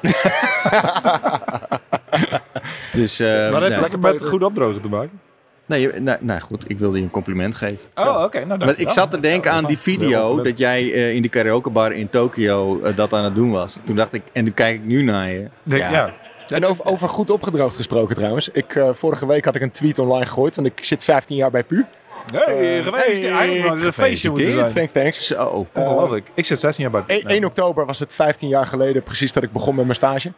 dus, eh, Wat heeft nee, het met goed opdrogen te maken? Nee, je- nee, nou goed, ik wilde je een compliment geven. Oh, oké. nou, Maar ik zat te denken aan die video dat jij eh, in die karaokebar in Tokio eh, dat aan het doen was. Toen dacht ik, en nu kijk ik nu naar je. Denk, ja. En over, over goed opgedroogd gesproken trouwens. Ik, eh, vorige week had ik een tweet online gegooid. Want ik zit 15 jaar bij PU. Hey, Eh, geweest. hey, Eigenlijk een feestje moeten zijn. Thank, thanks. Zo. Ongelooflijk. Ik zit 16 jaar bij. 1, 1 oktober was het 15 jaar geleden precies dat ik begon met mijn stage.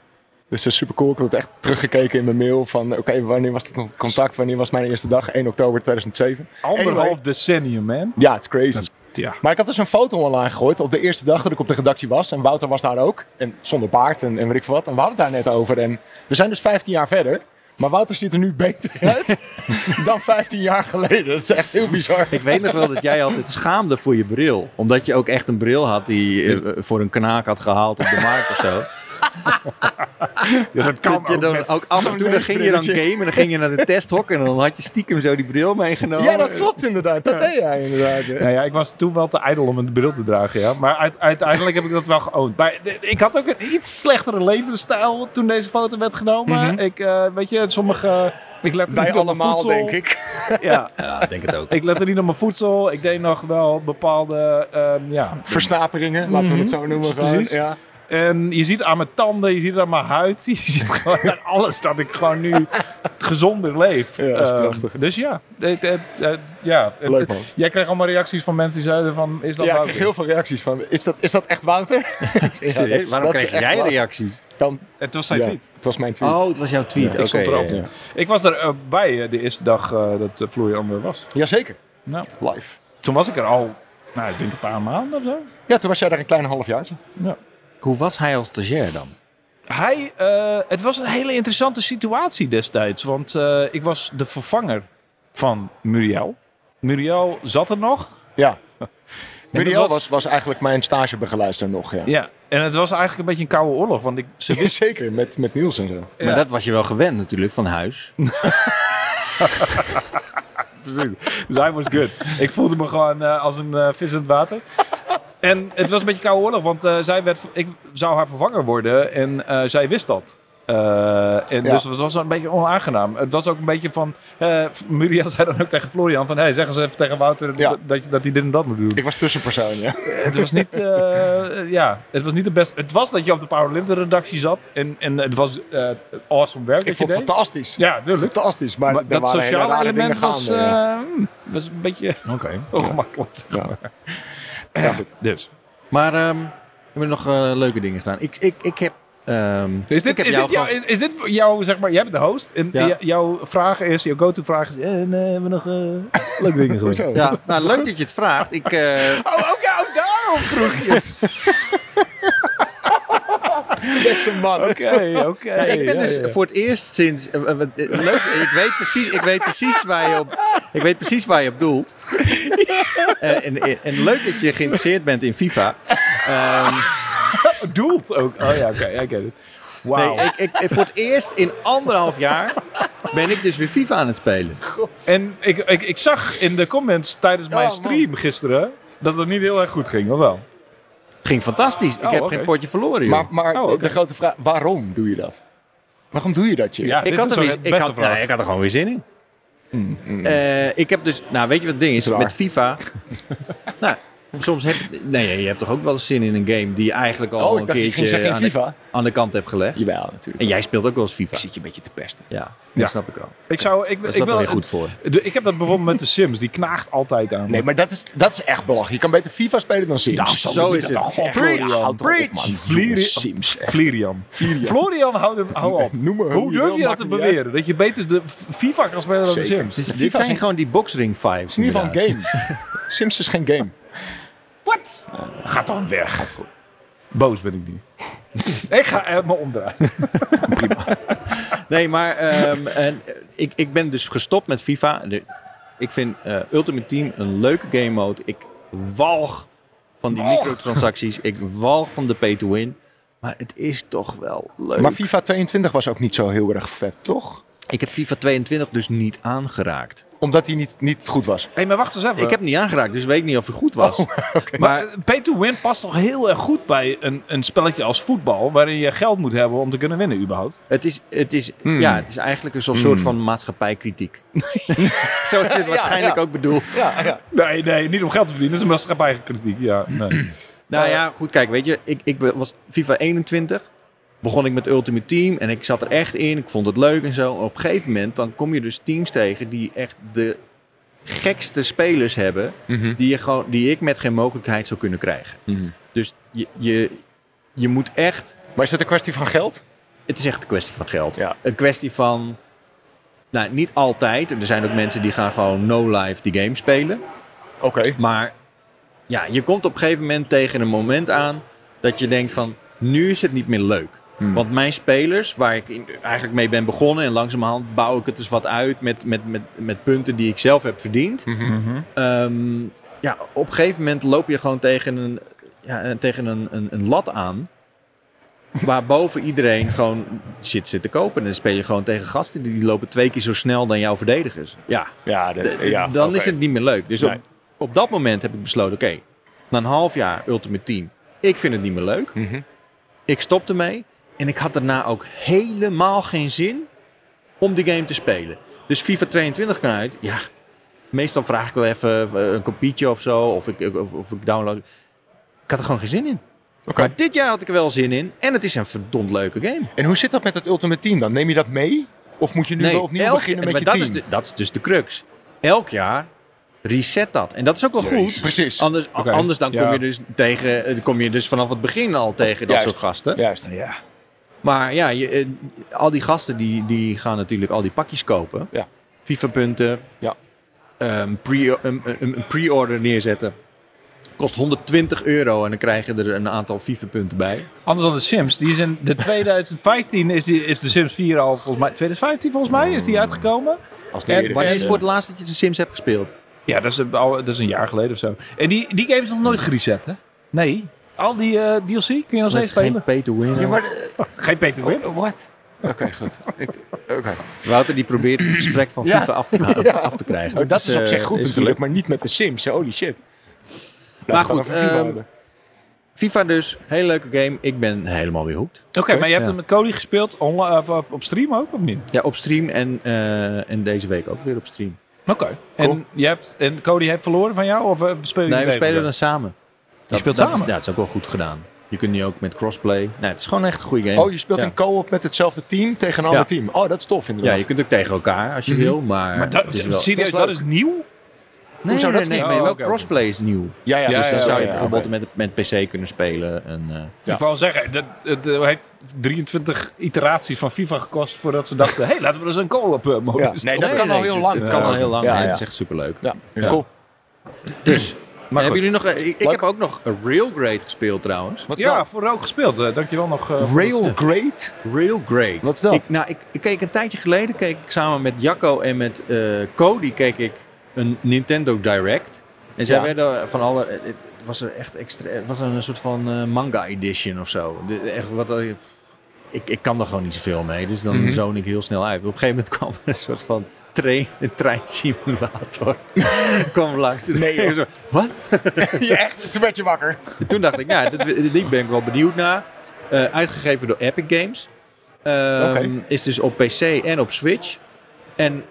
Dus dat is super cool. Ik had het echt teruggekeken in mijn mail van oké, wanneer was het contact? Wanneer was mijn eerste dag? 1 oktober 2007. Anderhalf Anyway. decennium, man. Ja, het is crazy. Ja. Maar ik had dus een foto online gegooid op de eerste dag dat ik op de redactie was. En Wouter was daar ook. En zonder baard en, en weet ik veel wat. En we hadden het daar net over. En we zijn dus 15 jaar verder. Maar Wouter ziet er nu beter uit dan 15 jaar geleden. Dat is echt heel bizar. Ik weet nog wel dat jij altijd schaamde voor je bril. Omdat je ook echt een bril had die je eh, voor een kanaak had gehaald op de markt of zo. Ja, dat kan Dat je ook dan ook af en toe dan ging je dan gamen en dan ging je naar de testhok en dan had je stiekem zo die bril meegenomen. Ja, dat klopt inderdaad. Dat deed jij inderdaad. ja. Nou ja, ik was toen wel te ijdel om een bril te dragen, ja. Maar uit- uiteindelijk heb ik dat wel geoond. Maar ik had ook een iets slechtere levensstijl toen deze foto werd genomen. Ik, eh, weet je, sommige... Ik lette Wij niet op mijn allemaal, voedsel. denk ik. Ja, Ja, ik denk het ook. ik lette niet op mijn voedsel. Ik deed nog wel bepaalde, ehm, ja... Versnaperingen, laten we het zo noemen. Gewoon. Precies. Ja. En je ziet aan mijn tanden, je ziet aan mijn huid, je ziet gewoon aan alles dat ik gewoon nu gezonder leef. Ja, dat is Ehm, prachtig. dus ja, het, het, het- ja het- Leuk, man. jij kreeg allemaal reacties van mensen die zeiden van, is dat Ja, ik kreeg heel veel reacties van. Is dat, is dat echt Wouter? Ja, dat is- Waarom dat is kreeg jij reacties? Dan, Het was zijn ja, tweet. het was mijn tweet. Oh, het was jouw tweet. ik stond Oké, erop. ja. Ik was er eh, bij eh, de eerste dag eh, dat uh, Florian er was. Jazeker, Nou, live. toen was ik er al, nou, ik denk een paar maanden of zo. Ja, toen was jij daar een klein halfjaartje. Ja. Hoe was hij als stagiair dan? Hij, eh, het was een hele interessante situatie destijds. Want eh, ik was de vervanger van Muriel. Muriel zat er nog. Ja. Muriel was- was, was eigenlijk mijn stagebegeleider nog, ja. Ja, en het was eigenlijk een beetje een koude oorlog. Want ik, ze wist... Zeker, met, met Niels en zo. Maar dat was je wel gewend natuurlijk van huis. Precies. Dus hij was good. Ik voelde me gewoon eh, als een vis in het water. En het was een beetje koude oorlog, want eh, zij werd, ik zou haar vervanger worden en eh, zij wist dat. Eh, en Ja. Dus het was een beetje onaangenaam. Het was ook een beetje van... eh Muriel zei dan ook tegen Florian van... Hey, zeg eens even tegen Wouter Ja. dat, dat, je- dat hij dit en dat moet doen. Ik was tussenpersoon, ja. Het was niet, eh, ja, het was niet de beste. Het was dat je op de Power Limited redactie zat en, en het was eh awesome werk Ik dat je vond het deed. fantastisch. Ja, tuurlijk. Fantastisch, maar, Maar dat sociale element was, gaande, ja. eh, hmm, was een beetje Oké. ongemakkelijk. zeg Ja. maar. Ja, goed. Dus. Maar ehm, we hebben nog eh, leuke dingen gedaan. Ik, ik, ik heb... ehm, Is dit, ik heb is, jou dit jou, is, dit jouw, zeg maar, jij bent de host en Ja. jouw vraag is, jouw go-to vraag is, eh, nee, hebben we nog eh, leuke dingen gedaan? Ja, nou, leuk dat je het vraagt. Ik, eh, Oh, ook, ook daarom vroeg je het. Man. Oké, oké. Ja, ik ben ja, dus voor het eerst sinds. eh, eh, eh, leuk, ik, weet precies, ik, weet precies waar je op, ik weet precies waar je op doelt. En, en, en leuk dat je geïnteresseerd bent in FIFA. Ehm, Doelt ook. Oh ja, oké, I get it. Wauw. Nee, ik, ik, voor het eerst in anderhalf jaar ben ik dus weer FIFA aan het spelen. En ik, ik, ik zag in de comments tijdens mijn man. stream gisteren dat het niet heel erg goed ging, of wel? Ging fantastisch. Ik Oh, heb geen potje verloren, joh. Maar, maar Oh, de grote vraag, waarom doe je dat? Waarom doe je dat, Jim? Ja, ik, had er weer, ik, had, nou, ik had er gewoon weer zin in. Mm. Eh, ik heb dus, nou weet je wat het ding is? Met FIFA. nou, soms heb je, nee, je hebt toch ook wel eens zin in een game die je eigenlijk al Oh, ik een keertje aan, de, FIFA. aan de kant hebt gelegd. Jawel, natuurlijk. En jij speelt ook wel eens FIFA. Ik zit je een beetje te pesten. Ja, dat Ja. snap ik wel. Ik, zou, ik, Dat wil wel weer goed voor. De- ik heb dat bijvoorbeeld met de Sims. Die knaagt altijd aan. me. Nee, maar dat is, dat is echt belachelijk. Je kan beter FIFA spelen dan Sims. Nou, zo is het. Jongens, Sims. Florian. Florian, hou, op. Noem maar Hoe durf je dat te beweren? Dat je beter de FIFA kan spelen dan de. Sims? Dit, zijn gewoon die boxring vibes. Het is in ieder geval een game. Sims is geen game. Wat? Ga toch weg. Boos ben ik nu. ik ga er me omdraaien. Nee, maar ehm, en, eh, ik, ik ben dus gestopt met FIFA. Ik vind eh, Ultimate Team een leuke game mode. Ik walg van die Walg. microtransacties. Ik walg van de pay-to-win. Maar het is toch wel leuk. Maar FIFA 22 was ook niet zo heel erg vet, toch? Ik heb FIFA 22 dus niet aangeraakt. Omdat hij niet, niet goed was. Hé, maar wacht eens even. Ik heb hem niet aangeraakt, dus weet ik niet of hij goed was. Maar Maar pay to win past toch heel erg goed bij een, een spelletje als voetbal, waarin je geld moet hebben om te kunnen winnen überhaupt. het is, het, is, Hmm. ja, het is eigenlijk een soort soort van maatschappijkritiek. Zo is het waarschijnlijk ja. ook bedoeld. Ja, ja. Nee, nee, niet om geld te verdienen, dat is een maatschappijkritiek. Ja, nee. Nou ja, goed, kijk, weet je, ik, ik was FIFA 21. Begon ik met Ultimate Team en ik zat er echt in. Ik vond het leuk en zo. Op een gegeven moment dan kom je dus teams tegen die echt de gekste spelers hebben. Die, je gewoon, die ik met geen mogelijkheid zou kunnen krijgen. Dus je, je, je moet echt. Maar is het een kwestie van geld? Het is echt een kwestie van geld. Ja. Een kwestie van. Nou, niet altijd. Er zijn ook mensen die gaan gewoon no-life die game spelen. Oké. Maar ja, je komt op een gegeven moment tegen een moment aan dat je denkt van, nu is het niet meer leuk. Hmm. Want mijn spelers, waar ik in- eigenlijk mee ben begonnen en langzamerhand bouw ik het dus wat uit met, met, met, met punten die ik zelf heb verdiend. Ehm, ja, op een gegeven moment loop je gewoon tegen een, ja, tegen een, een, een lat aan. Waar boven iedereen gewoon shit zit te kopen. En dan speel je gewoon tegen gasten die lopen twee keer zo snel dan jouw verdedigers. Ja, Ja, de- de- ja, dan is het niet meer leuk. Dus Nee. op, op dat moment heb ik besloten, oké, na een half jaar Ultimate Team, ik vind het niet meer leuk. Mhm. Ik stop ermee. En ik had daarna ook helemaal geen zin om die game te spelen. Dus FIFA 22 kan uit. Ja, meestal vraag ik wel even eh, een kopietje of zo. Of ik, of, of ik download. Ik had er gewoon geen zin in. Oké. Maar dit jaar had ik er wel zin in. En het is een verdomd leuke game. En hoe zit dat met het Ultimate Team dan? Neem je dat mee? Of moet je nu wel opnieuw elk- beginnen met maar je dat team? Is de, dat is dus de crux. Elk jaar reset dat. En dat is ook wel goed. Precies. Anders, anders dan Ja. kom je dus tegen, eh, kom je dus vanaf het begin al tegen dat Juist. soort gasten. Juist. Ja. Maar ja, je, eh, al die gasten die, die gaan natuurlijk al die pakjes kopen. Ja. FIFA-punten. Ja. Ehm, pre, een, een, een pre-order neerzetten. Kost 120 euro en dan krijg je er een aantal FIFA-punten bij. Anders dan de Sims. Die is in de 2015 is, die, is de Sims 4 al volgens mij. 2015 volgens mij is die uitgekomen. Als En- en, Wanneer is voor het laatst dat je de Sims hebt gespeeld? Ja, dat is, een- al, dat is een jaar geleden of zo. En die, die game is nog nooit gereset, hè? Nee. Al die eh, DLC kun je nog steeds is geen spelen. pay to win. Ja, maar... Geen pay to win. Wat? Oké, goed. Ik- Oké. Wouter die probeert het gesprek van Ja. FIFA af, te, af te krijgen. Oh, dat is op eh, zich goed natuurlijk, maar niet met de Sims. Holy shit. Maar goed, FIFA ehm. FIFA dus, hele leuke game. Ik ben helemaal weer hooked. Oké, maar je hebt Ja. hem met Cody gespeeld online, of, of op stream ook, of niet? Ja, op stream en, eh, en deze week ook weer op stream. Oké. En, je hebt, en Cody heeft verloren van jou, of uh, spelen Nee, we spelen dan samen. Dat, speelt dat samen? Is, ja, het is ook wel goed gedaan. Je kunt nu ook met crossplay. Nee, het is gewoon echt een goede game. Oh, je speelt ja. een co-op met hetzelfde team tegen een ander Ja. team. Oh, dat is tof Ja, inderdaad. je kunt ook tegen elkaar als je wil, maar, Maar dat, het is wel... serieus, dat dat is nieuw? Nee, nee, dat nee, nee, wel Oh, oké, crossplay is nieuw. ja, ja, Ja, dus dan ja, zou je ja, bijvoorbeeld met, met PC kunnen spelen. En, eh, Ik wou zeggen, dat, het eh, heeft 23 iteraties van FIFA gekost voordat ze dachten, hé, hey, laten we dus een co-op uh, modus Ja, nee, dat kan al heel lang. Het kan Ja. al heel lang. Ja, ja. Het is echt superleuk. Ja, Ja. cool. Dus, Maar hebben jullie nog... eh, Ik, heb ook nog Railgrade gespeeld trouwens. Wat Ja, dat? voor ook gespeeld. eh, dankjewel nog. eh, voor Rail Great? Railgrade. Wat is dat? Ik, nou, ik, ik keek een tijdje geleden, keek ik samen met Jacco en met eh Cody, keek ik een Nintendo Direct. En zij Ja. werden van alle... Het was er echt extra... Het was een soort van eh, manga edition of zo. De, echt wat... ik, ik kan er gewoon niet zoveel mee, dus dan Mhm. zoon ik heel snel uit. Op een gegeven moment kwam er een soort van train, een treinsimulator. kwam langs. Nee, zo, Wat? Ja, echt? Toen werd je wakker. En toen dacht ik, ja, dit, die ben ik wel benieuwd naar. Eh, uitgegeven door Epic Games. Oké. Is dus op PC en op Switch. En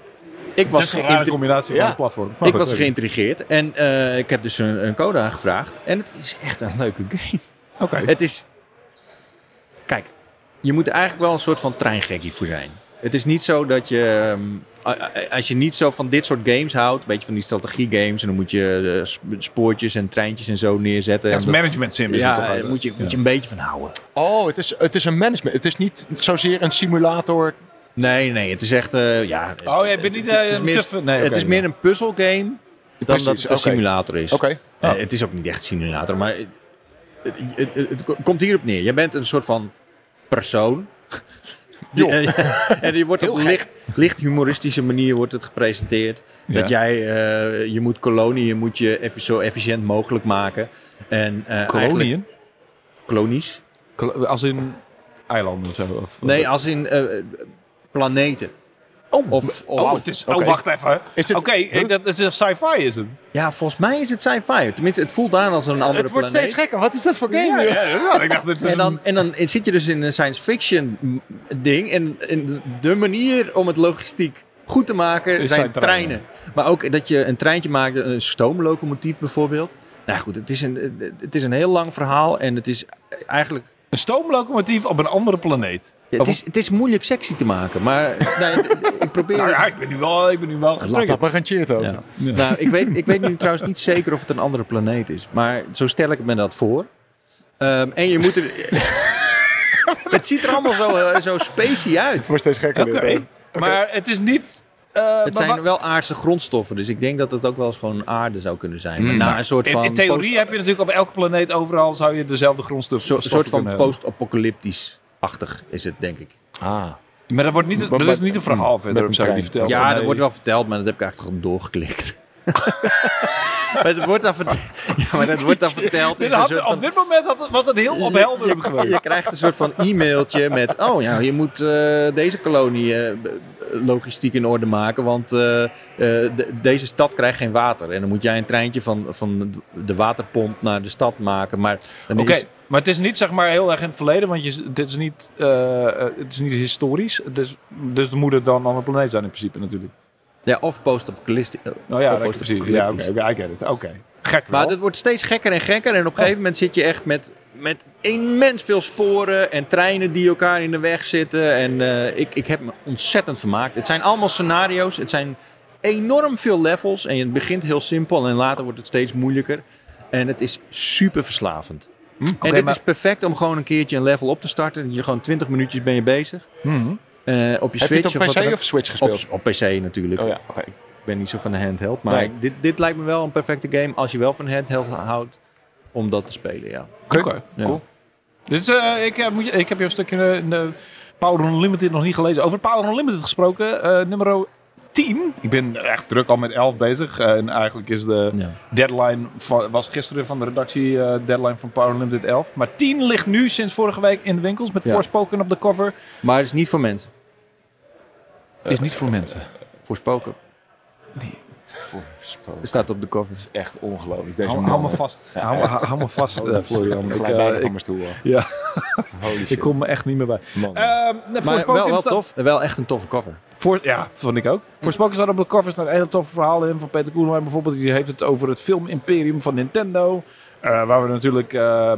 ik was, Dat geïntri- combinatie Ja. van. Maar ik was geïntrigeerd. En eh, ik heb dus een, een code aangevraagd. En het is echt een leuke game. Oké. Het is... Kijk, je moet er eigenlijk wel een soort van treingekkie voor zijn. Het is niet zo dat je... ehm, als je niet zo van dit soort games houdt, een beetje van die strategiegames, en dan moet je eh, sp- spoortjes en treintjes en zo neerzetten. Ja, het management sim is ja, het toch daar ook? moet je, moet je een beetje van houden. Oh, het is, het is een management. Het is niet zozeer een simulator. Nee, nee, het is echt... eh, ja, Oh, jij bent niet het, eh, het is meer. Nee, het is meer een puzzelgame dan Precies, dat het een simulator is. Oké. Eh, het is ook niet echt een simulator, maar het, het, het- het komt hierop neer. Je bent een soort van persoon. Die- en die wordt op licht, licht humoristische manier wordt het gepresenteerd. Ja. Dat jij, eh, je moet koloniën moet je effi- zo efficiënt mogelijk maken. En, eigenlijk- Koloniën? Kolonies? Kol- Als in eilanden of zo? Of, Nee, als in eh, planeten. Oh, Of, of, Oh, het is, Oké. oh, wacht even. Oké, dat is een sci-fi is het. Ja, volgens mij is het sci-fi. Tenminste, het voelt aan als een andere het wordt planeet. steeds gekker. Wat is dat voor game? Ja, joh? ja, ja, ik dacht, dit is En dan, en dan zit je dus in een science fiction ding. En, en de manier om het logistiek goed te maken zijn treinen. treinen. Maar ook dat je een treintje maakt, een stoomlocomotief bijvoorbeeld. Nou goed, het is, een, het is een heel lang verhaal. En het is eigenlijk... een stoomlocomotief op een andere planeet. Het is, het is moeilijk sexy te maken. Maar nee, ik probeer... Nou ja, ik ben nu wel, ik ben nu wel Laat dat maar een cheert over. Ja. Nou, ik weet, ik weet nu trouwens niet zeker of het een andere planeet is. Maar zo stel ik me dat voor. Ehm, en je moet er... het ziet er allemaal zo, eh, zo spacey uit. Het wordt steeds gekker. Dit, hè? maar het is niet... eh, Het zijn wel aardse grondstoffen, dus ik denk dat het ook wel eens gewoon aarde zou kunnen zijn. Hmm. Maar na een soort in, van, in theorie post- heb je natuurlijk op elke planeet overal zou je dezelfde grondstoffen zo- soort van kunnen- is het, denk ik. Ah. Maar dat, wordt niet, Maar dat is niet een verhaal verder een of zo die vertelt. ja, dat wordt wel verteld, maar dat heb ik eigenlijk gewoon doorgeklikt. maar het wordt dan verteld. Ja, maar dat wordt dan verteld. Dit had- van- op dit moment had het, was het heel ophelderend je, geweest. je krijgt een soort van e-mailtje met... Oh ja, je moet eh, deze kolonie eh, logistiek in orde maken. Want eh, eh, de- deze stad krijgt geen water. En dan moet jij een treintje van, van de waterpomp naar de stad maken. Maar dan Oké, is... maar het is niet zeg maar heel erg in het verleden, want je, dit is niet, eh, eh, het is niet historisch. Dus, dus dan moet het wel een andere planeet zijn in principe natuurlijk. Ja, of post-apocalyptisch. Nou ja, dat precies. Ja, oké, I get it. Oké, gek Maar het wordt steeds gekker en gekker. En op een gegeven moment zit je echt met, met immens veel sporen en treinen die elkaar in de weg zitten. En eh, ik, ik heb me ontzettend vermaakt. Het zijn allemaal scenario's. Het zijn enorm veel levels. En het begint heel simpel en later wordt het steeds moeilijker. En het is super verslavend. En Oké, dit maar- is perfect om gewoon een keertje een level op te starten. Je gewoon 20 minuutjes ben je bezig. Mhm. Eh, op je Heb je Switch het op PC of Switch gespeeld? Op, op PC natuurlijk. Oh ja, oké. Ik ben niet zo van de handheld. Maar Nee. dit, dit lijkt me wel een perfecte game als je wel van handheld houdt om dat te spelen, ja. Oké, Ja. cool. Dit is, eh, ik, moet je, ik heb je een stukje de Power Unlimited nog niet gelezen. Over Power Unlimited gesproken, eh nummer 10. Ik ben echt druk al met 11 bezig. Eh, en eigenlijk is de ja. deadline, van, was gisteren van de redactie eh, deadline van Power Unlimited 11. Maar 10 ligt nu sinds vorige week in de winkels met Ja. Forspoken op de cover. Maar het is niet voor mensen. Het is niet voor mensen. Voorspoken. Het staat op de cover. Echt ongelooflijk. Deze Hou, hou me vast. Hou, me- hou, hou me vast, eh, Florian. Ik, Ik, eh, ik, van mijn stoel af. ja, Holy shit. ik kom er echt niet meer bij. Man. Ehm, Maar wel, wel tof. Wel echt een toffe cover. Voor, ja, vond ik ook. Voor Spoken staat op de cover staan hele toffe verhalen in. Van Peter Koelewijn bijvoorbeeld. Die heeft het over het film-imperium van Nintendo. Eh, waar we natuurlijk eh,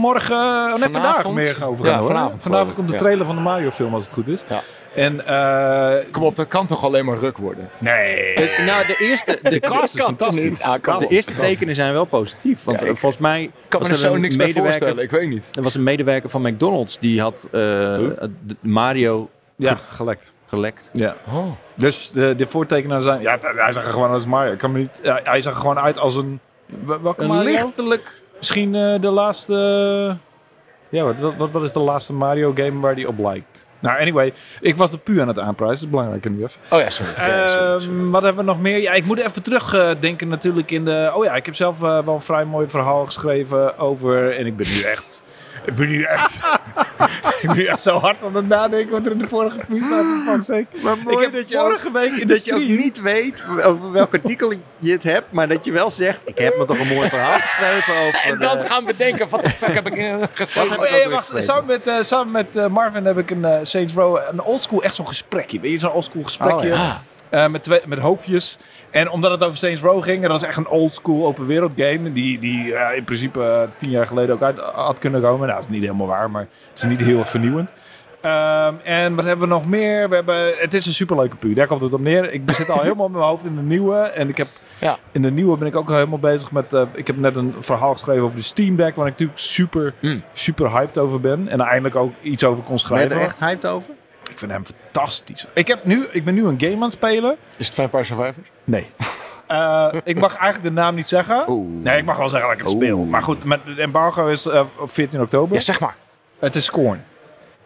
morgen, nee, vandaag Vanavond? meer over gaan Ja, horen. vanavond, komt de trailer van de Mario film als het goed is. Ja. En eh, Kom op, dat kan toch alleen maar ruk worden? nee. De- nou, de eerste, de, is fantastisch. Ah, de eerste tekenen zijn wel positief. Want Ja, eh, ik- volgens mij Ik kan was er er zo een niks bij medewerker- voorstellen. Ik weet niet. er was een medewerker van McDonald's die had eh, Mario Ja, gelekt. gelekt. Ja. Oh. Dus de, de voortekenaar zijn... Ja, hij zag er gewoon als Mario. Ik kan me niet, ja, hij zag er gewoon uit als een... wel- Welke Een Mario? lichtelijk... Misschien eh, de laatste... Ja, wat, wat- wat, is de laatste Mario game waar die op lijkt? Nou, anyway, ik was de puur aan het aanprijzen. Dat is belangrijk nu even. Oh ja, sorry. Ja, sorry, sorry. Ehm, wat hebben we nog meer? Ja, ik moet even terugdenken denken natuurlijk in de... Oh ja, ik heb zelf eh, wel een vrij mooi verhaal geschreven over... En ik ben nu echt... Ik ben nu echt... ik ben nu echt zo hard aan het nadenken wat er in de vorige quiz staat. Maar ik heb vorige week in de dat je ook niet weet over welk artikel je het hebt, maar dat je wel zegt: Ik heb me toch een mooi verhaal geschreven over. En dan de- gaan we denken, wat de fuck heb ik geschreven? Oh, ook ja, wacht, samen met, eh, samen met eh, Marvin heb ik een uh, Saints Row, een oldschool, echt zo'n gesprekje. Weet je, zo'n oldschool gesprekje. Oh, ja. Eh, met, twee, met hoofdjes. En omdat het over Saints Row ging, en dat is echt een oldschool open wereld game. Die, die in principe eh, tien jaar geleden ook uit had kunnen komen. Nou, dat is niet helemaal waar, maar het is niet heel erg vernieuwend. Ehm, en wat hebben we nog meer? We hebben, het is een superleuke puur. Daar komt het op neer. Ik zit al helemaal met mijn hoofd in de nieuwe. En ik heb Ja. in de nieuwe ben ik ook al helemaal bezig met. eh, ik heb net een verhaal geschreven over de Steam Deck, waar ik natuurlijk super, Mm. super hyped over ben. En eindelijk ook iets over kon Ben je schrijven. er echt hyped over? Ik vind hem fantastisch. Ik, heb nu, ik ben nu een game aan het spelen. Is het Vampire Survivors? Nee. Eh, ik mag eigenlijk de naam niet zeggen. Oeh. Nee, ik mag wel zeggen dat ik het Oeh. speel. Maar goed, met, het embargo is eh, op 14 oktober. Ja, zeg maar. Het is Scorn.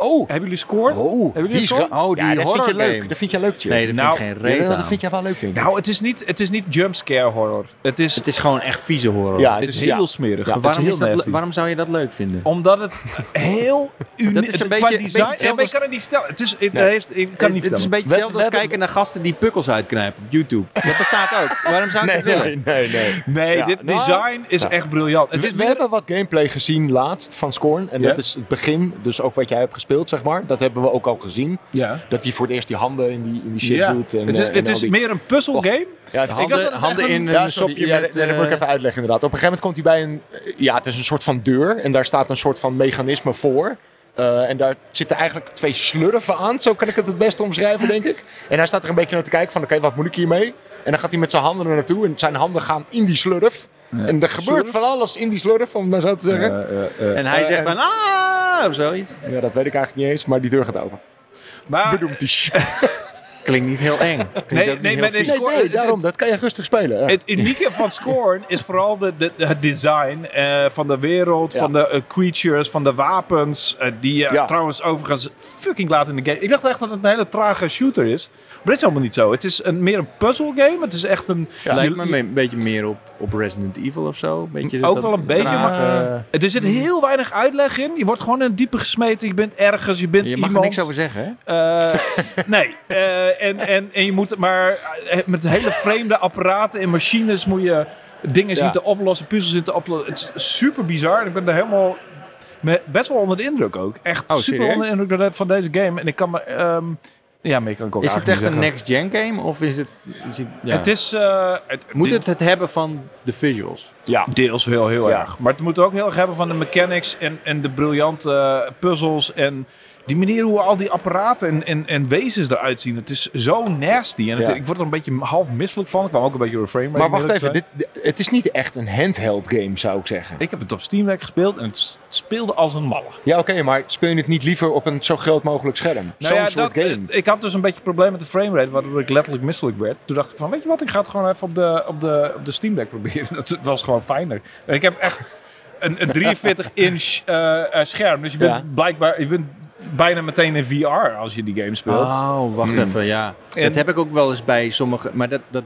Oh. Hebben jullie Scorn? Oh, Hebben jullie die Oh, die ja, dat vind je leuk. game. Dat vind je leuk. Nee, dat Nou, vind ik geen Ja, dat vind jij wel leuk, denk ik. Nou, het is niet, het is niet jumpscare horror. Het is, Het is gewoon echt vieze horror. Ja, het is heel smerig. Ja, waarom, heel is dat, le- nasty. waarom zou je dat leuk vinden? Omdat het heel uniek Dat is een beetje- design. beetje hetzelfde ja, maar ik kan het niet vertellen. Het is, het Nee. heeft, ik kan het niet het is een beetje hetzelfde als kijken naar gasten die pukkels uitknijpen op YouTube. Dat bestaat ook. Waarom zou ik het willen? nee, nee. Nee, dit nou, design is echt briljant. Het We, is we weer- hebben wat gameplay gezien laatst van Scorn. En dat is het begin, dus ook wat jij hebt gespeeld, zeg maar. Dat hebben we ook al gezien. ja. Dat hij voor het eerst die handen in die, in die shit Ja. doet. En, het is, eh, en het is die- meer een puzzelgame. Ja, het Handen, het handen echt in een- Ja, een sopje ja, met... dat moet ik even uitleggen inderdaad. Op een gegeven moment komt hij bij een... eh, Ja, het is een soort van deur. En daar staat een soort van mechanisme voor. Eh, en daar zitten eigenlijk twee slurven aan. Zo kan ik het het beste omschrijven, denk ik. En hij staat er een beetje naar te kijken van... Oké, wat moet ik hiermee? En dan gaat hij met zijn handen er naartoe. En zijn handen gaan in die slurf. En er gebeurt van alles in die slurf, om het maar zo te zeggen. En hij Eh, zegt dan, ah, of zoiets. ja, dat weet ik eigenlijk niet eens. Maar die deur gaat open. maar. Klinkt niet heel eng. Klinkt Nee, nee, heel daarom. Dat kan je rustig spelen. het unieke van Scorn is vooral de, de, het design eh, van de wereld, Ja. van de eh, creatures, van de wapens. die je Ja. trouwens overigens fucking laat in de game. Ik dacht echt dat het een hele trage shooter is. Maar dat is helemaal niet zo. Het is een, meer een puzzle game. Het is echt een... Ja, Lijkt me- een beetje meer op, op Resident Evil of zo. Beetje Ook wel een beetje, trage- maar- Er zit heel weinig uitleg in. Je wordt gewoon in het diepe gesmeten. Je bent ergens, je bent Je mag er niks over zeggen, hè? Eh, nee, Eh, en, en, en je moet maar eh, met hele vreemde apparaten en machines moet je dingen zien Ja. te oplossen, puzzels zien te oplossen. Het is super bizar. Ik ben er helemaal best wel onder de indruk ook. Echt Oh, super serieus? onder de indruk van deze game. En ik kan me... ehm, ja, maar ik kan ik ook Is het echt een next-gen game? Of is het... Is het ja. Het is... eh, het, Moet het het hebben van de visuals? Ja. Deels heel, heel Ja. erg. Maar het moet ook heel erg hebben van de mechanics en, en de briljante puzzels en die manier hoe al die apparaten en, en, en wezens eruit zien. Het is zo nasty. En het- Ja. ik word er een beetje half misselijk van. Ik kwam ook een beetje door frame rate, Maar wacht even. Dit, het is niet echt een handheld game, zou ik zeggen. Ik heb het op Steam Deck gespeeld en het speelde als een malle. Ja, oké, maar speel je het niet liever op een zo groot mogelijk scherm? Zo'n ja, soort dat- game. eh, ik had dus een beetje probleem met de framerate, waardoor ik letterlijk misselijk werd. Toen dacht ik van, weet je wat, ik ga het gewoon even op de, op de, op de Steam Deck proberen. Dat was gewoon fijner. En ik heb echt een, een 43-inch eh, scherm, dus je bent Ja. blijkbaar, je bent bijna meteen in VR als je die game speelt. Oh, wacht Hmm. even, ja. En- dat heb ik ook wel eens bij sommige... Maar dat, dat,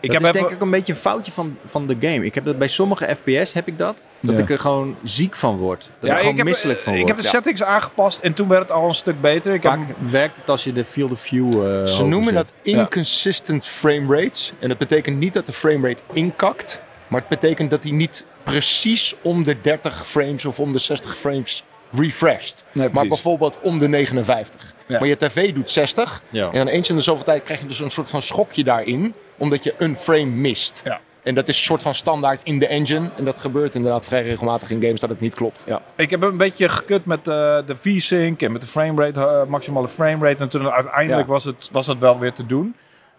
ik dat heb is even, denk ik een beetje een foutje van, van de game. Ik heb dat bij sommige FPS heb ik dat. Dat Ja. ik er gewoon ziek van word. Dat ja, ik gewoon heb, misselijk van ik word. heb de settings aangepast en toen werd het al een stuk beter. Ik Vaak heb, werkt het als je de field of view eh, Ze noemen zet. dat inconsistent frame rates. En dat betekent niet dat de frame rate inkakt. Maar het betekent dat hij niet precies om de 30 frames of om de 60 frames refreshed. Nee, maar bijvoorbeeld om de 59. Ja. Maar je tv doet 60. Ja. En dan eens in de zoveel tijd krijg je dus een soort van schokje daarin. Omdat je een frame mist. Ja. En dat is een soort van standaard in de engine. En dat gebeurt inderdaad vrij regelmatig in games dat het niet klopt. Ja. ik heb een beetje gekut met eh, de V-Sync en met de framerate, eh, maximale framerate. En toen uiteindelijk Ja. was, het, was het wel weer te doen.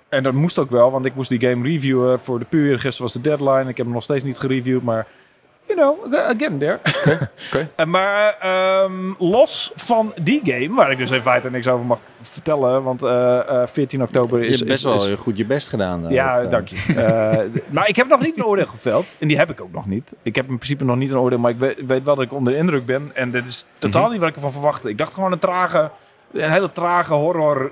En dat moest ook wel, want ik moest die game reviewen voor de puur. Gisteren was de deadline. Ik heb hem nog steeds niet gereviewd, maar in know, again there. oké. Eh, maar ehm, los van die game, waar ik dus in feite niks over mag vertellen, want eh, eh, 14 oktober Je is... hebt best is- wel is- goed je best gedaan. ja, Eh, dank je. Eh, maar ik heb nog niet een oordeel geveld. En die heb ik ook nog niet. Ik heb in principe nog niet een oordeel, maar ik weet, weet wel dat ik onder de indruk ben. En dit is totaal Mhm. niet wat ik ervan verwachtte. Ik dacht gewoon een trage, een hele trage horror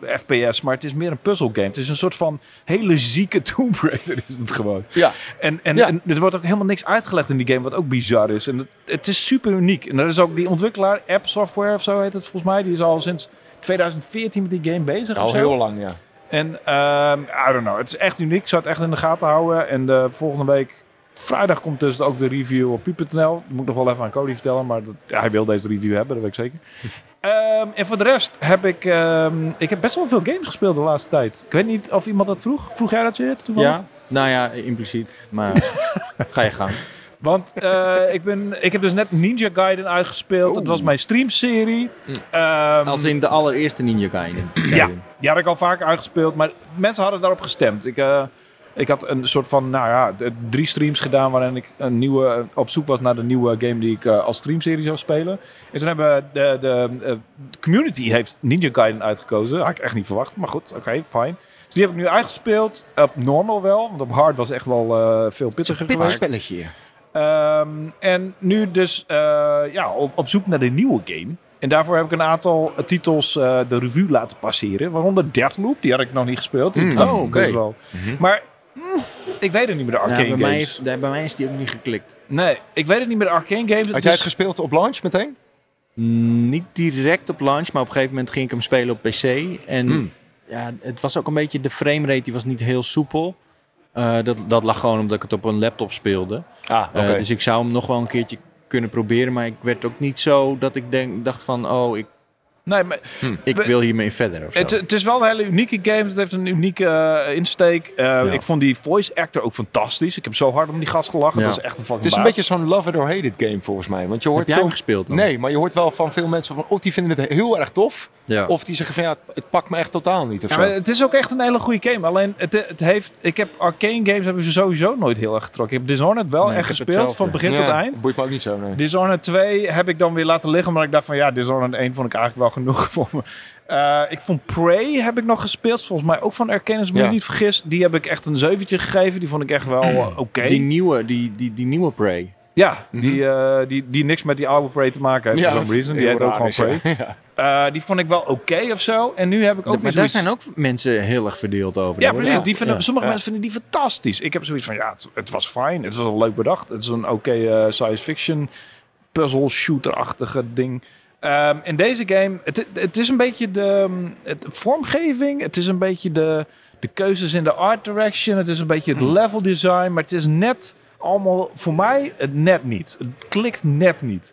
FPS. Maar het is meer een puzzelgame. Het is een soort van hele zieke Tomb Raider is het gewoon. Ja. En, en, Ja. en er wordt ook helemaal niks uitgelegd in die game, wat ook bizar is. En het, het is super uniek. En er is ook die ontwikkelaar, App Software of zo heet het volgens mij. Die is al sinds 2014 met die game bezig. Al heel lang, ja. En ehm I don't know, het is echt uniek. Ik zou het echt in de gaten houden. En de volgende week, vrijdag, komt dus ook de review op pu.nl. Dat moet ik nog wel even aan Cody vertellen, maar dat, ja, hij wil deze review hebben, dat weet ik zeker. Ehm, en voor de rest heb ik, ehm, ik heb best wel veel games gespeeld de laatste tijd. Ik weet niet of iemand dat vroeg. Vroeg jij dat je toevallig? Ja, nou ja, impliciet. Maar ga je gang. Want eh, ik, ben, ik heb dus net Ninja Gaiden uitgespeeld. Dat was mijn streamserie. Ehm, Als in de allereerste Ninja Gaiden. Ja, die had ik al vaker uitgespeeld, maar mensen hadden daarop gestemd. Ik, eh, ik had een soort van, nou ja, drie streams gedaan waarin ik een nieuwe, op zoek was naar de nieuwe game die ik eh, als streamserie zou spelen. En toen hebben de, de, eh, de community heeft Ninja Gaiden uitgekozen. Had ik echt niet verwacht, maar goed, oké, fijn. Dus die heb ik nu uitgespeeld, op normal wel, want op hard was echt wel eh, veel pittiger geweest. spelletje. Ehm, en nu dus ja, op, op zoek naar de nieuwe game. En daarvoor heb ik een aantal titels de revue laten passeren. Waaronder Deathloop, die had ik nog niet gespeeld. Mm. kan Oh, dus oké. wel. Maar mm, ik weet het niet meer de Ja, arcane bij, mij games. is, bij mij is die ook niet geklikt. Nee, ik weet het niet meer de arcane games. Had jij het gespeeld op launch meteen? Mm, niet direct op launch, maar op een gegeven moment ging ik hem spelen op PC. En Hmm. ja, het was ook een beetje, de framerate die was niet heel soepel. Eh, dat, dat lag gewoon omdat ik het op een laptop speelde. Ah, Eh, dus ik zou hem nog wel een keertje kunnen proberen. Maar ik werd ook niet zo dat ik denk, dacht van, oh, ik, nee, maar ik We- wil hiermee verder of zo. het, het is wel een hele unieke game. Het heeft een unieke eh, insteek. Eh, Ik vond die voice actor ook fantastisch. Ik heb zo hard om die gast gelachen. Ja. Dat is echt een fucking het is een beetje zo'n love it or hate it game volgens mij. Want je hoort Heb jij veel... gespeeld dan? Nee, maar je hoort wel van veel mensen van of die vinden het heel erg tof. Ja. Of die zeggen van ja, het pakt me echt totaal niet of Ja, zo. maar het is ook echt een hele goede game. Alleen, het, het heeft... Ik heb arcane games hebben ze sowieso nooit heel erg getrokken. Ik heb Dishonored wel Nee, echt ik gespeeld, van begin tot eind. boeit me ook niet zo, nee. Dishonored 2 heb ik dan weer laten liggen, omdat ik dacht van ja, Dishonored 1 vond ik eigenlijk wel genoeg voor me. Eh, ik vond Prey heb ik nog gespeeld, volgens mij ook van ik me Ja. niet vergis. Die heb ik echt een zeventje gegeven, die vond ik echt wel eh, oké. Die nieuwe, die, die, die nieuwe Prey. Ja, Mhm. die, eh, die, die niks met die oude Prey te maken heeft, for some reason. Die heet ook gewoon Prey. ja. Eh, die vond ik wel oké of zo. En nu heb ik ook maar weer daar zoiets... zijn ook mensen heel erg verdeeld over. Ja, hoor. precies. Die vinden, Ja. Sommige Ja. mensen vinden die fantastisch. Ik heb zoiets van, ja, het, het was fijn. Het was wel leuk bedacht. Het is een oké science fiction puzzle shooter-achtige ding. Ehm, in deze game, het, het is een beetje de mm, het, vormgeving. Het is een beetje de, de keuzes in de art direction. Het is een beetje het level design. Maar het is net allemaal, voor mij, het net niet. Het klikt net niet.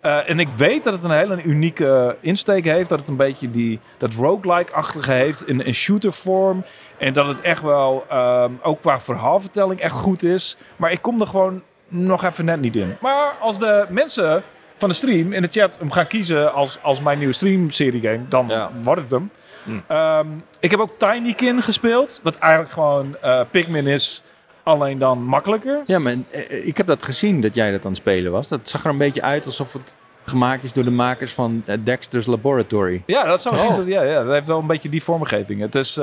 Eh, en ik weet dat het een hele unieke insteek heeft. Dat het een beetje die, dat roguelike-achtige heeft in een shooter-vorm. En dat het echt wel, ehm, ook qua verhaalvertelling, echt goed is. Maar ik kom er gewoon nog even net niet in. Maar als de mensen van de stream in de chat hem gaan kiezen als, als mijn nieuwe stream-serie game, dan Ja. wordt het hem. Hmm. Ehm, ik heb ook Tinykin gespeeld. Wat eigenlijk gewoon eh, Pikmin is, alleen dan makkelijker. Ja, maar eh, ik heb dat gezien dat jij dat aan het spelen was. Dat zag er een beetje uit alsof het gemaakt is door de makers van eh, Dexter's Laboratory. Ja, dat zou Oh. ja, ja, dat heeft wel een beetje die vormgeving. Het is,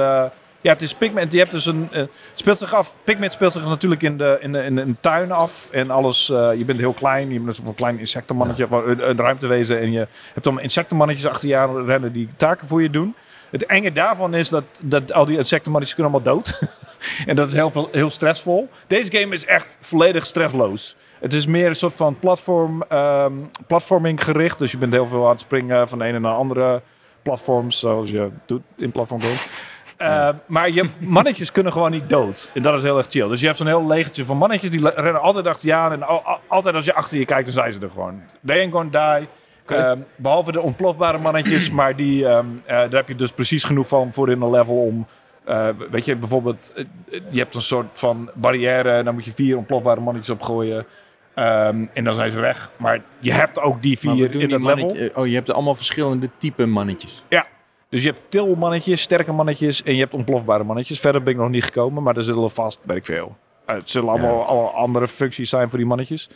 ja, het is Pikmin. Je hebt dus een, eh, het speelt zich af. Pikmin speelt zich natuurlijk in de, in de, in de, tuin af en alles. eh, je bent heel klein. Je bent een klein insectenmannetje, een, een ruimtewezen en je hebt dan insectenmannetjes achter je aan rennen die taken voor je doen. Het enge daarvan is dat, dat al die insectenmannetjes kunnen allemaal dood. en dat is heel, veel, heel stressvol. Deze game is echt volledig stressloos. Het is meer een soort van platform, ehm, platforming gericht. Dus je bent heel veel aan het springen van de ene naar de andere platforms, zoals je doet in platform Eh, maar je mannetjes kunnen gewoon niet dood. En dat is heel erg chill. Dus je hebt zo'n heel legertje van mannetjes die rennen altijd achter je aan. En al- al- altijd als je achter je kijkt, dan zijn ze er gewoon. They ain't gonna die. Ehm, behalve de ontplofbare mannetjes. maar die, ehm, eh, daar heb je dus precies genoeg van voor in een level om... eh, weet je, bijvoorbeeld, je hebt een soort van barrière. En dan moet je vier ontplofbare mannetjes opgooien. Ehm, en dan zijn ze weg. Maar je hebt ook die vier in dat level. Oh, je hebt allemaal verschillende type mannetjes. Dus je hebt tilmannetjes, sterke mannetjes en je hebt ontplofbare mannetjes. Verder ben ik nog niet gekomen, maar er zullen vast, weet ik veel, Eh, het zullen allemaal, allemaal andere functies zijn voor die mannetjes.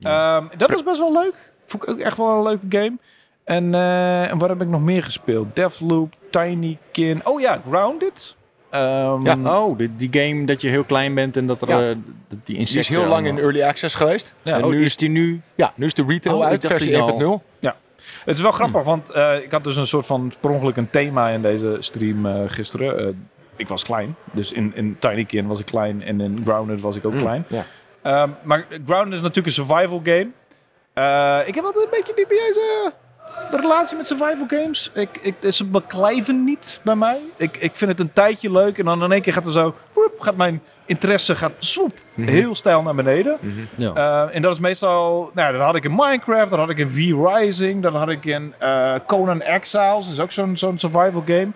Ehm, dat was best wel leuk. Vond ik ook echt wel een leuke game. En, eh, en wat heb ik nog meer gespeeld? Deathloop, Tinykin. Oh ja, Grounded. Ehm, Ja, oh, die, die game dat je heel klein bent en dat er Ja. eh, die Die insecten... is heel lang in early access geweest. Ja, en oh, nu is die nu... Ja, nu is de retail Oh, ik uit, dacht versie die al. 1.0. Het is wel grappig, want eh, ik had dus een soort van per ongeluk een thema in deze stream eh, gisteren. Eh, ik was klein, dus in, in Tinykin was ik klein en in Grounded was ik ook Mm, klein. ja. Ehm, maar Grounded is natuurlijk een survival game. Ik heb altijd een beetje dubieuze relatie met survival games. Ik, ik, ze beklijven niet bij mij. Ik, ik vind het een tijdje leuk en dan in één keer gaat er zo... gaat mijn interesse gaat swoep, Mhm. heel stijl naar beneden. Ja. Uh, en dat is meestal, nou, dat had ik in Minecraft, dat had ik in V-Rising, dat had ik in uh, Conan Exiles, dat is ook zo'n zo'n survival game.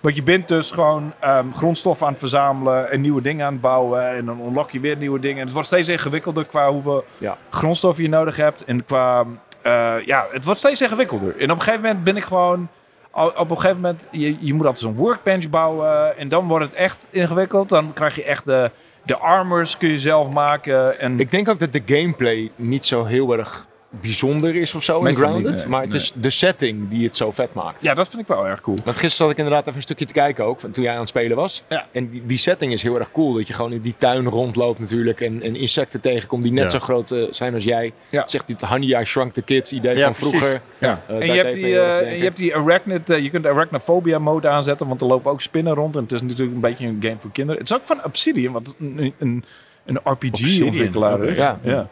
Want je bent dus gewoon um, grondstoffen aan het verzamelen en nieuwe dingen aan het bouwen. En dan unlock je weer nieuwe dingen. En het wordt steeds ingewikkelder qua hoeveel Ja. grondstoffen je nodig hebt. En qua, uh, ja, het wordt steeds ingewikkelder. En op een gegeven moment ben ik gewoon, op een gegeven moment, je, je moet altijd zo'n workbench bouwen. En dan wordt het echt ingewikkeld. Dan krijg je echt de, de armors kun je zelf maken. En Ik denk ook dat de gameplay niet zo heel erg bijzonder is of zo in Grounded. niet, nee. maar het is de setting die het zo vet maakt. ja, dat vind ik wel erg cool. Want gisteren zat ik inderdaad even een stukje te kijken ook, van toen jij aan het spelen was. Ja. En die, die setting is heel erg cool. Dat je gewoon in die tuin rondloopt natuurlijk. En, en insecten tegenkomt die net Ja. zo groot eh, zijn als jij. Ja. Het zegt dit Honey, I Shrunk the Kids idee Ja, van precies. vroeger. Ja. Eh, en je hebt, die, eh, denken. je hebt die arachnid, je kunt de arachnophobia mode aanzetten, want er lopen ook spinnen rond. En het is natuurlijk een beetje een game voor kinderen. Het is ook van Obsidian, wat een, een, een RPG-ontwikkelaar Obsidian, is. Ja.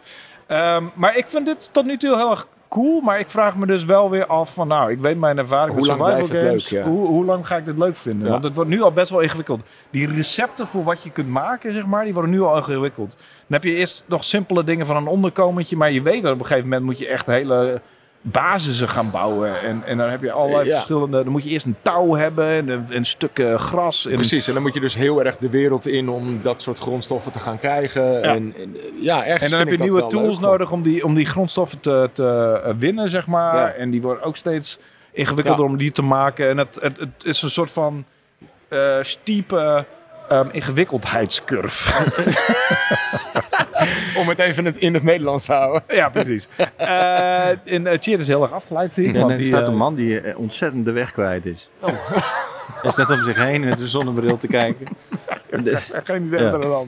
Ehm, maar ik vind dit tot nu toe heel erg cool. Maar ik vraag me dus wel weer af van, nou, ik weet mijn ervaring Hoe met survival games. leuk, ja. hoe, hoe lang ga ik dit leuk vinden? Ja. Want het wordt nu al best wel ingewikkeld. Die recepten voor wat je kunt maken, zeg maar, die worden nu al ingewikkeld. Dan heb je eerst nog simpele dingen van een onderkomentje. Maar je weet dat op een gegeven moment moet je echt hele basissen gaan bouwen. En, en dan heb je allerlei Ja. verschillende... Dan moet je eerst een touw hebben en een, een stuk eh, gras. En, Precies, en dan moet je dus heel erg de wereld in om dat soort grondstoffen te gaan krijgen. En, en, eh, ja, ergens En dan heb je nieuwe tools leuk, nodig om die, om die grondstoffen te, te eh, winnen, zeg maar. Ja. En die worden ook steeds ingewikkelder om die te maken. En het, het, het is een soort van eh stiepe ehm, ingewikkeldheidscurve. Om het even in het Nederlands te houden. ja, precies. Eh en uh, Cheer is heel erg afgeleid, zie ik. Er die, staat eh, een man die eh, ontzettend de weg kwijt is. Hij is net om zich heen met zijn zonnebril te kijken. Geen idee Ja. er is.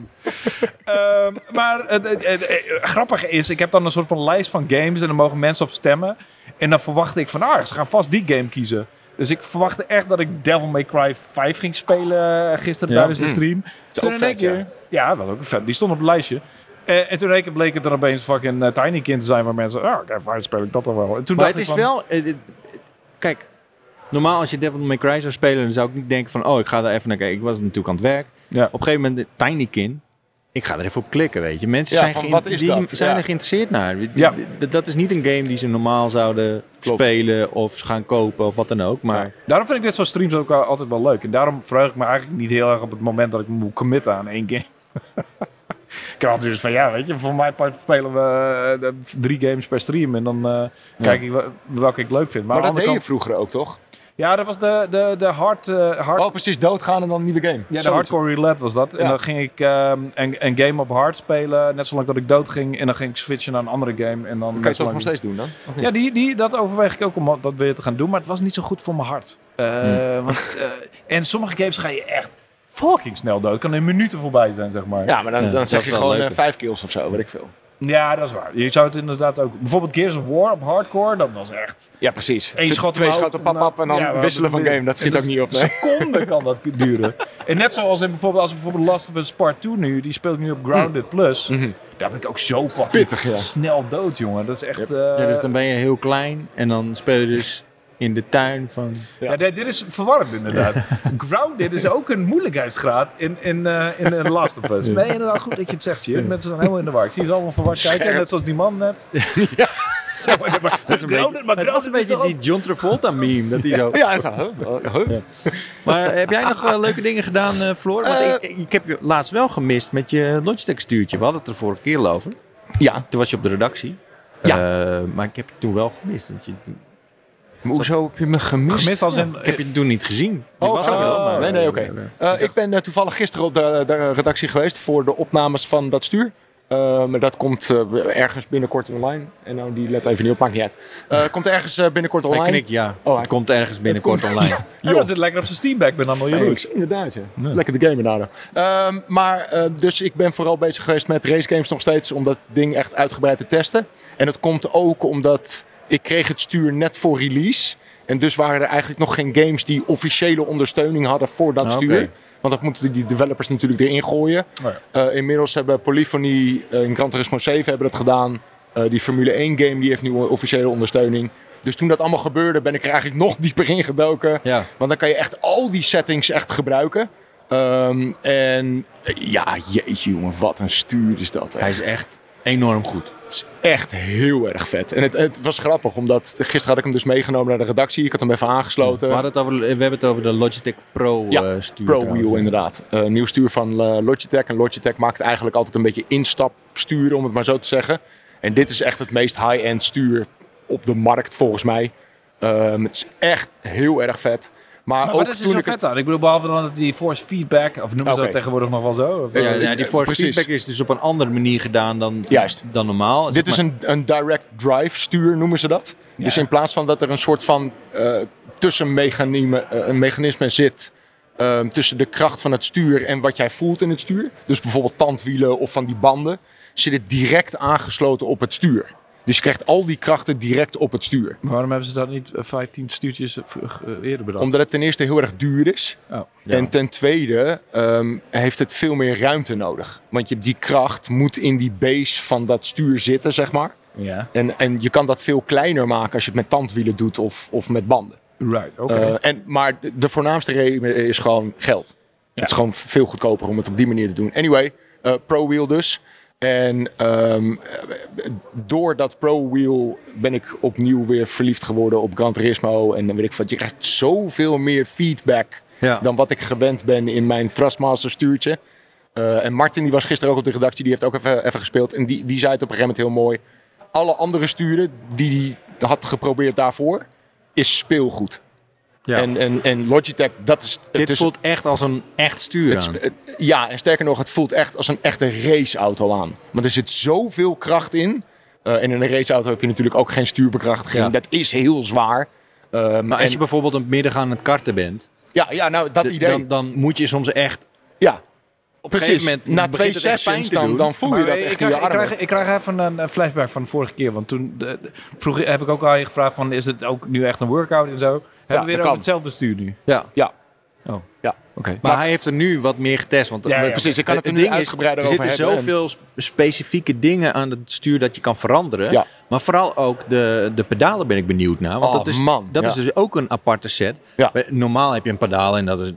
Ehm, maar het, het, het- het grappige is, ik heb dan een soort van lijst van games en dan mogen mensen op stemmen. En dan verwacht ik van, ah, ze gaan vast die game kiezen. Dus ik verwachtte echt dat ik Devil May Cry 5 ging spelen eh, gisteren Ja. tijdens de Mm. stream. is Toen in één keer, ja. dat was ook vet. Die stond op het lijstje. Eh, en toen één keer bleek het dan opeens fucking uh, Tiny Kind te zijn waar mensen, ah, oké, fijn, speel ik dat dan wel. En toen Maar dacht het is ik van, wel... Kijk, normaal als je Devil May Cry zou spelen... dan zou ik niet denken van... oh, ik ga daar even naar kijken. Ik was natuurlijk aan het werk. Ja. Op een gegeven moment, de Tinykin... Ik ga er even op klikken, weet je. Mensen Ja, zijn, van geïn- wat is die dat? zijn Ja. er geïnteresseerd naar. Die- Ja. Dat is niet een game die ze normaal zouden Klopt. spelen... of gaan kopen of wat dan ook. Maar Ja. Daarom vind ik dit soort streams ook al- altijd wel leuk. En daarom verheug ik me eigenlijk niet heel erg op het moment dat ik me moet committen aan één game. ik heb altijd dus van, ja, weet je, voor mijn part spelen we eh, drie games per stream. En dan eh, kijk ik wel- welke ik leuk vind. Maar, dat deed je vroeger ook, toch? Ja, dat was de, de, de hard, eh, hard Oh, precies, doodgaan en dan een nieuwe game. ja, de Zoiets. hardcore roulette was dat. En dan ging ik ehm, een, een game op hard spelen, net zolang dat ik dood ging. En dan ging ik switchen naar een andere game. En dan Kan je het zolang nog steeds doen dan? Ja, die, die, dat overweeg ik ook om dat weer te gaan doen. Maar het was niet zo goed voor mijn hart. Eh, want, eh, en sommige games ga je echt fucking snel dood. Het kan in minuten voorbij zijn, zeg maar. Ja, maar dan, Ja, dan dat zeg je gewoon leuker. vijf kills of zo, weet ik veel. Dat is waar. Je zou het inderdaad ook... Bijvoorbeeld Gears of War op hardcore, dat was echt... Ja, precies. Eén schot Twee schoten, pap, pap, en dan Ja, wisselen van game. Dat schiet in ook niet op, nee. Seconden kan dat duren. En net zoals in bijvoorbeeld, als ik bijvoorbeeld Last of Us Part 2 nu, die speel ik nu op Grounded Plus. Mhm. Daar ben ik ook zo fucking Pittig, ja. snel dood, jongen. Dat is echt... eh, ja, dus dan ben je heel klein... en dan speel je dus in de tuin van... Ja, dit, dit is verwarrend inderdaad. Grounded is ook een moeilijkheidsgraad in, in, eh in The Last of Us. Nee, inderdaad, goed dat je het zegt, Jim. Mensen zijn helemaal in de war. Ik zie ze allemaal verward kijken, Scherp. net zoals die man net. Maar, maar, Dat is een Grounded, maar beetje, het was Grounded een is beetje die John Travolta meme. Dat die zo... Ja, zo. Maar heb jij nog eh, leuke dingen gedaan, eh, Floor? Want ik, ik heb je laatst wel gemist met je Logitech stuurtje. We hadden het er vorige keer over. Ja. Toen was je op de redactie. Ja. Eh, maar ik heb je toen wel gemist. Want je, Maar hoezo heb je me gemist? Gemist als een... Ik heb je toen niet gezien. Je Oh, was er oh, wel, maar... nee, nee, oké. Eh, ik ben eh, toevallig gisteren op de, de redactie geweest voor de opnames van dat stuur. Eh, maar dat komt eh, ergens binnenkort online. En nou, die let even niet op, maakt niet uit. Eh, komt ergens binnenkort Hij online. knikt ja. Oh, hij- het komt ergens binnenkort online. Ja, dat zit lekker op zijn Steamback. Ik ben dan jaloers. inderdaad, ja. Lekker de game inhouden. Ehm maar, dus ik ben vooral bezig geweest met race games nog steeds. Om dat ding echt uitgebreid te testen. En dat komt ook omdat ik kreeg het stuur net voor release. En dus waren er eigenlijk nog geen games die officiële ondersteuning hadden voor dat Ah, stuur. Want dat moeten die developers natuurlijk erin gooien. Oh ja. Eh, inmiddels hebben Polyphony eh, in Gran Turismo 7 hebben dat gedaan. Eh, die Formule 1 game die heeft nu officiële ondersteuning. Dus toen dat allemaal gebeurde ben ik er eigenlijk nog dieper in gedoken. Ja. Want dan kan je echt al die settings echt gebruiken. Ehm, en ja, jeetje jongen, wat een stuur is dat. Hij is echt enorm goed. Het is echt heel erg vet. En het, het was grappig, omdat gisteren had ik hem dus meegenomen naar de redactie. Ik had hem even aangesloten. We, het over, we hebben het over de Logitech Pro Ja, eh, stuur. Pro trouwens. Wheel inderdaad. Eh, nieuw stuur van eh, Logitech. En Logitech maakt eigenlijk altijd een beetje instapsturen, om het maar zo te zeggen. En dit is echt het meest high-end stuur op de markt volgens mij. Ehm, het is echt heel erg vet. Maar, Maar ook wat is toen zo ik vet het... aan? Ik bedoel, behalve dan dat die force feedback, of noemen ze dat tegenwoordig nog wel zo? Of, Ja, ja, die force precies. feedback is dus op een andere manier gedaan dan, Juist. dan normaal. Dit is een, een direct drive stuur, noemen ze dat. Dus in plaats van dat er een soort van eh tussenmechanisme eh, een mechanisme zit ehm, tussen de kracht van het stuur en wat jij voelt in het stuur. Dus bijvoorbeeld tandwielen of van die banden, zit het direct aangesloten op het stuur. Dus je krijgt al die krachten direct op het stuur. Maar waarom hebben ze dat niet eh, 15 stuurtjes eh, eh, eerder bedacht? Omdat het ten eerste heel erg duur is. Oh. Ja. En ten tweede ehm, heeft het veel meer ruimte nodig. Want je, die kracht moet in die base van dat stuur zitten, zeg maar. Ja, En, en je kan dat veel kleiner maken als je het met tandwielen doet of, of met banden. right, oké. Eh, en, maar de, de voornaamste reden is gewoon geld. Het is gewoon veel goedkoper om het op die manier te doen. Anyway, eh, Pro Wheel dus. En ehm, eh, door dat Pro Wheel ben ik opnieuw weer verliefd geworden op Gran Turismo. En dan weet ik van, je krijgt zoveel meer feedback Ja. dan wat ik gewend ben in mijn Thrustmaster stuurtje. Eh, en Martin, die was gisteren ook op de redactie, die heeft ook even, even gespeeld. En die, die zei het op een gegeven moment heel mooi. Alle andere sturen die hij had geprobeerd daarvoor, is speelgoed. Ja. En, en, en Logitech, dat is... Dit het is voelt echt als een echt stuur aan. het- ja, en sterker nog, het voelt echt als een echte raceauto aan. Maar er zit zoveel kracht in. Eh, en in een raceauto heb je natuurlijk ook geen stuurbekrachtiging. Ja. Dat is heel zwaar. Eh, Maar en- als je bijvoorbeeld het midden aan het karten bent, ja, ja, nou, dat idee. dan, dan moet je soms echt... ja, Op precies. een gegeven moment Na twee te dan, dan voel je Maar dat ik, echt in je ik, armen. krijg, ik krijg even een eh, flashback van de vorige keer. Want toen de, de- vroeg, heb ik ook al je gevraagd van, is het ook nu echt een workout en zo? Hebben we weer over hetzelfde stuur nu? Ja. Ja, Oh, ja. oké. Maar hij heeft er nu wat meer getest. Want Ja, ja, precies. Ik kan het er nu ding is, uitgebreider Er zitten zoveel sp- specifieke dingen aan het stuur dat je kan veranderen. Ja. Maar vooral ook de, de pedalen ben ik benieuwd naar. Want Oh, dat, is, man, dat ja. is dus ook een aparte set. Ja. Bij- Normaal heb je een pedaal en dat is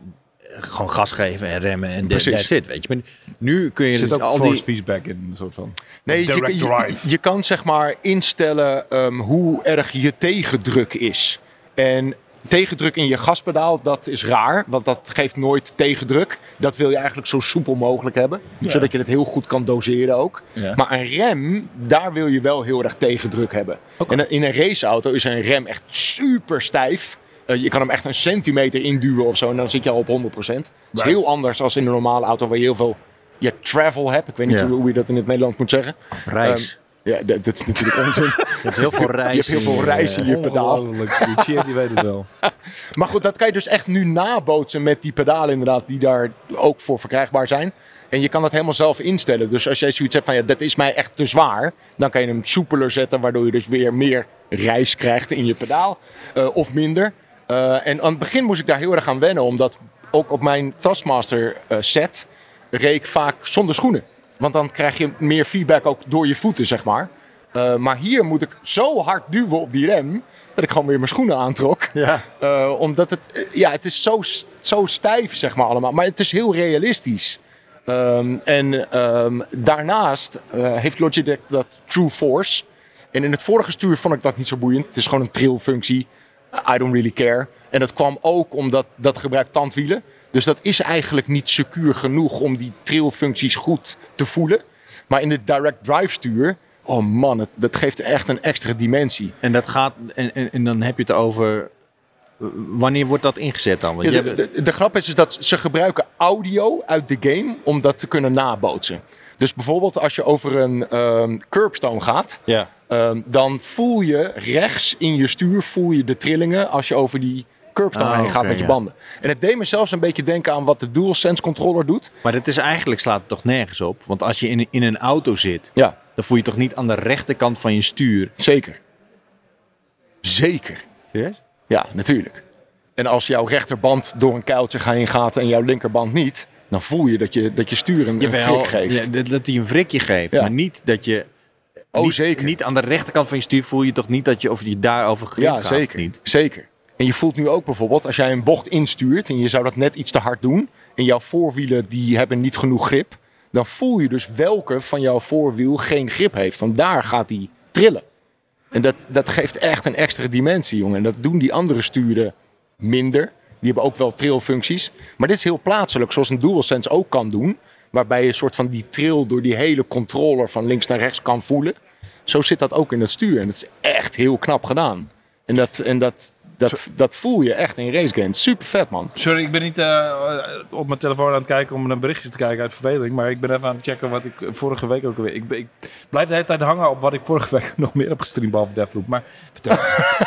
gewoon gas geven en remmen en Precies. that's it. Weet je. Maar nu kun je Er zit dus ook al force die... feedback in, een soort van. Nee, je, Direct je, drive. je kan zeg maar instellen ehm, hoe erg je tegendruk is. En tegendruk in je gaspedaal, dat is raar, want dat geeft nooit tegendruk. Dat wil je eigenlijk zo soepel mogelijk hebben, zodat je het heel goed kan doseren ook. Ja. Maar een rem, daar wil je wel heel erg tegendruk hebben. En in een raceauto is een rem echt super stijf. Eh, je kan hem echt een centimeter induwen of zo en dan zit je al op 100%. Het is heel anders als in een normale auto waar je heel veel je travel hebt. Ik weet niet Ja. hoe je dat in het Nederlands moet zeggen. Reis. Ja, dat, dat is natuurlijk onzin. je hebt heel veel reis. je hebt heel veel in, je pedaal. Ongelooflijk. Die cheer, die weet het wel. Maar goed, dat kan je dus echt nu nabootsen met die pedalen inderdaad, die daar ook voor verkrijgbaar zijn. En je kan dat helemaal zelf instellen. Dus als jij zoiets hebt van, ja, dat is mij echt te zwaar, dan kan je hem soepeler zetten, waardoor je dus weer meer reis krijgt in je pedaal. eh, of minder. Eh, en aan het begin moest ik daar heel erg aan wennen, omdat ook op mijn Thrustmaster eh, set reed ik vaak zonder schoenen. Want dan krijg je meer feedback ook door je voeten, zeg maar. Eh, maar hier moet ik zo hard duwen op die rem, dat ik gewoon weer mijn schoenen aantrok. Ja. Eh, omdat het, eh, ja, het is zo, zo stijf, zeg maar allemaal. Maar het is heel realistisch. Ehm, en ehm, daarnaast heeft Logitech dat True Force. En in het vorige stuur vond ik dat niet zo boeiend. Het is gewoon een trillfunctie. I don't really care. En dat kwam ook omdat dat gebruikt tandwielen. Dus dat is eigenlijk niet secuur genoeg om die trillfuncties goed te voelen. Maar in het direct drive stuur Oh man, het, dat geeft echt een extra dimensie. En, dat gaat, en, en, en dan heb je het over... eh, Wanneer wordt dat ingezet dan? Want Ja, de, de, de grap is, is dat ze gebruiken audio uit de game om dat te kunnen nabootsen. Dus bijvoorbeeld als je over een ehm curbstone gaat, ja. Ehm, dan voel je rechts in je stuur voel je de trillingen als je over die curbstone Ah, heen gaat met je ja. banden. En het deed me zelfs een beetje denken aan wat de DualSense controller doet. Maar het is eigenlijk slaat het toch nergens op? Want als je in, in een auto zit, Ja, dan voel je toch niet aan de rechterkant van je stuur. zeker. Zeker. Serieus? Ja, natuurlijk. En als jouw rechterband door een kuiltje heen gaat en jouw linkerband niet, dan voel je dat je, dat je stuur een, een flik geeft. ja, dat, dat hij een frikje geeft. Ja. Maar niet dat je... Oh, niet, zeker. Niet aan de rechterkant van je stuur voel je toch niet dat je of je daarover grip Ja, gaat of zeker. niet. Zeker. En je voelt nu ook bijvoorbeeld, als jij een bocht instuurt en je zou dat net iets te hard doen, en jouw voorwielen die hebben niet genoeg grip, dan voel je dus welke van jouw voorwiel geen grip heeft. Want daar gaat die trillen. En dat, dat geeft echt een extra dimensie, jongen. En dat doen die andere sturen minder. Die hebben ook wel trilfuncties. Maar dit is heel plaatselijk, zoals een DualSense ook kan doen. Waarbij je een soort van die trill door die hele controller van links naar rechts kan voelen. Zo zit dat ook in het stuur. En dat is echt heel knap gedaan. En dat, en dat, dat, dat voel je echt in race games. Super vet, man. Sorry, ik ben niet eh, op mijn telefoon aan het kijken om naar berichtjes te kijken uit verveling. Maar ik ben even aan het checken wat ik vorige week ook alweer... Ik, blijf de hele tijd hangen op wat ik vorige week nog meer heb gestreamd behalve Deathloop. Maar vertel.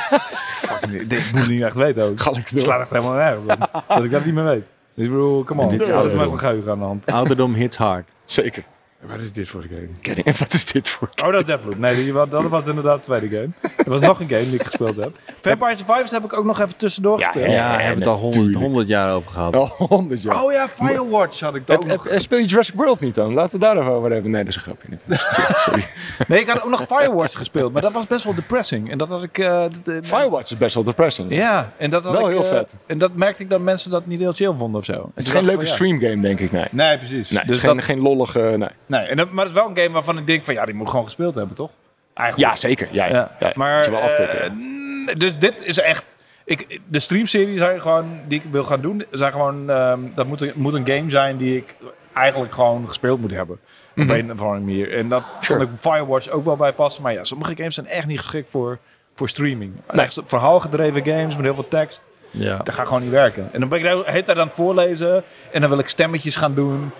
Fucking, ik moet het niet echt weten ook. Ga ik Het slaat echt helemaal nergens op. Dat ik dat niet meer weet. Dus ik bedoel, come on. Dit is alles met ouderdom. mijn geheugen aan de hand. Ouderdom hits hard. Zeker. Wat is dit voor een game? Kenny, En wat is dit voor... Oh, dat is Deathloop. Nee, die, dat was inderdaad de tweede game. Er was nog een game die ik gespeeld heb. Vampire Survivors heb ik ook nog even tussendoor Ja, gespeeld. ja. We hebben het al honderd, honderd jaar over gehad. Al honderd jaar. Oh ja, Firewatch had ik Heb- ook heb- nog. speel je Jurassic World niet dan? Laten we daar even over hebben. Nee, dat is een grapje. Sorry. Nee, ik had ook nog Firewatch gespeeld, maar dat was best wel depressing. En dat had ik... eh, Firewatch is best wel depressing. Ja, en dat had Wel ik, heel eh, vet. En dat merkte ik dat mensen dat niet heel chill vonden of zo. Het is geen ik leuke van, ja. stream game, denk ik. Nee. Nee, precies. Nee, het dus is geen, dat, geen lollige... Nee. Nee en dat, maar het is wel een game waarvan ik denk van ja, die moet gewoon gespeeld hebben, toch? Eigenlijk. Ja, zeker. Ja, ja. Maar je wel eh, dus dit is echt. Ik, de streamserie zijn gewoon die ik wil gaan doen, zijn gewoon ehm, dat moet een, moet een game zijn die ik eigenlijk gewoon gespeeld moet hebben. Op een of andere manier. En dat. Sure. vond ik Firewatch ook wel bij passen. Maar ja, sommige games zijn echt niet geschikt voor, voor streaming. Nee. Echt verhaalgedreven games met heel veel tekst. Ja. Dat gaat gewoon niet werken. En dan ben ik hele tijd aan het voorlezen. En dan wil ik stemmetjes gaan doen.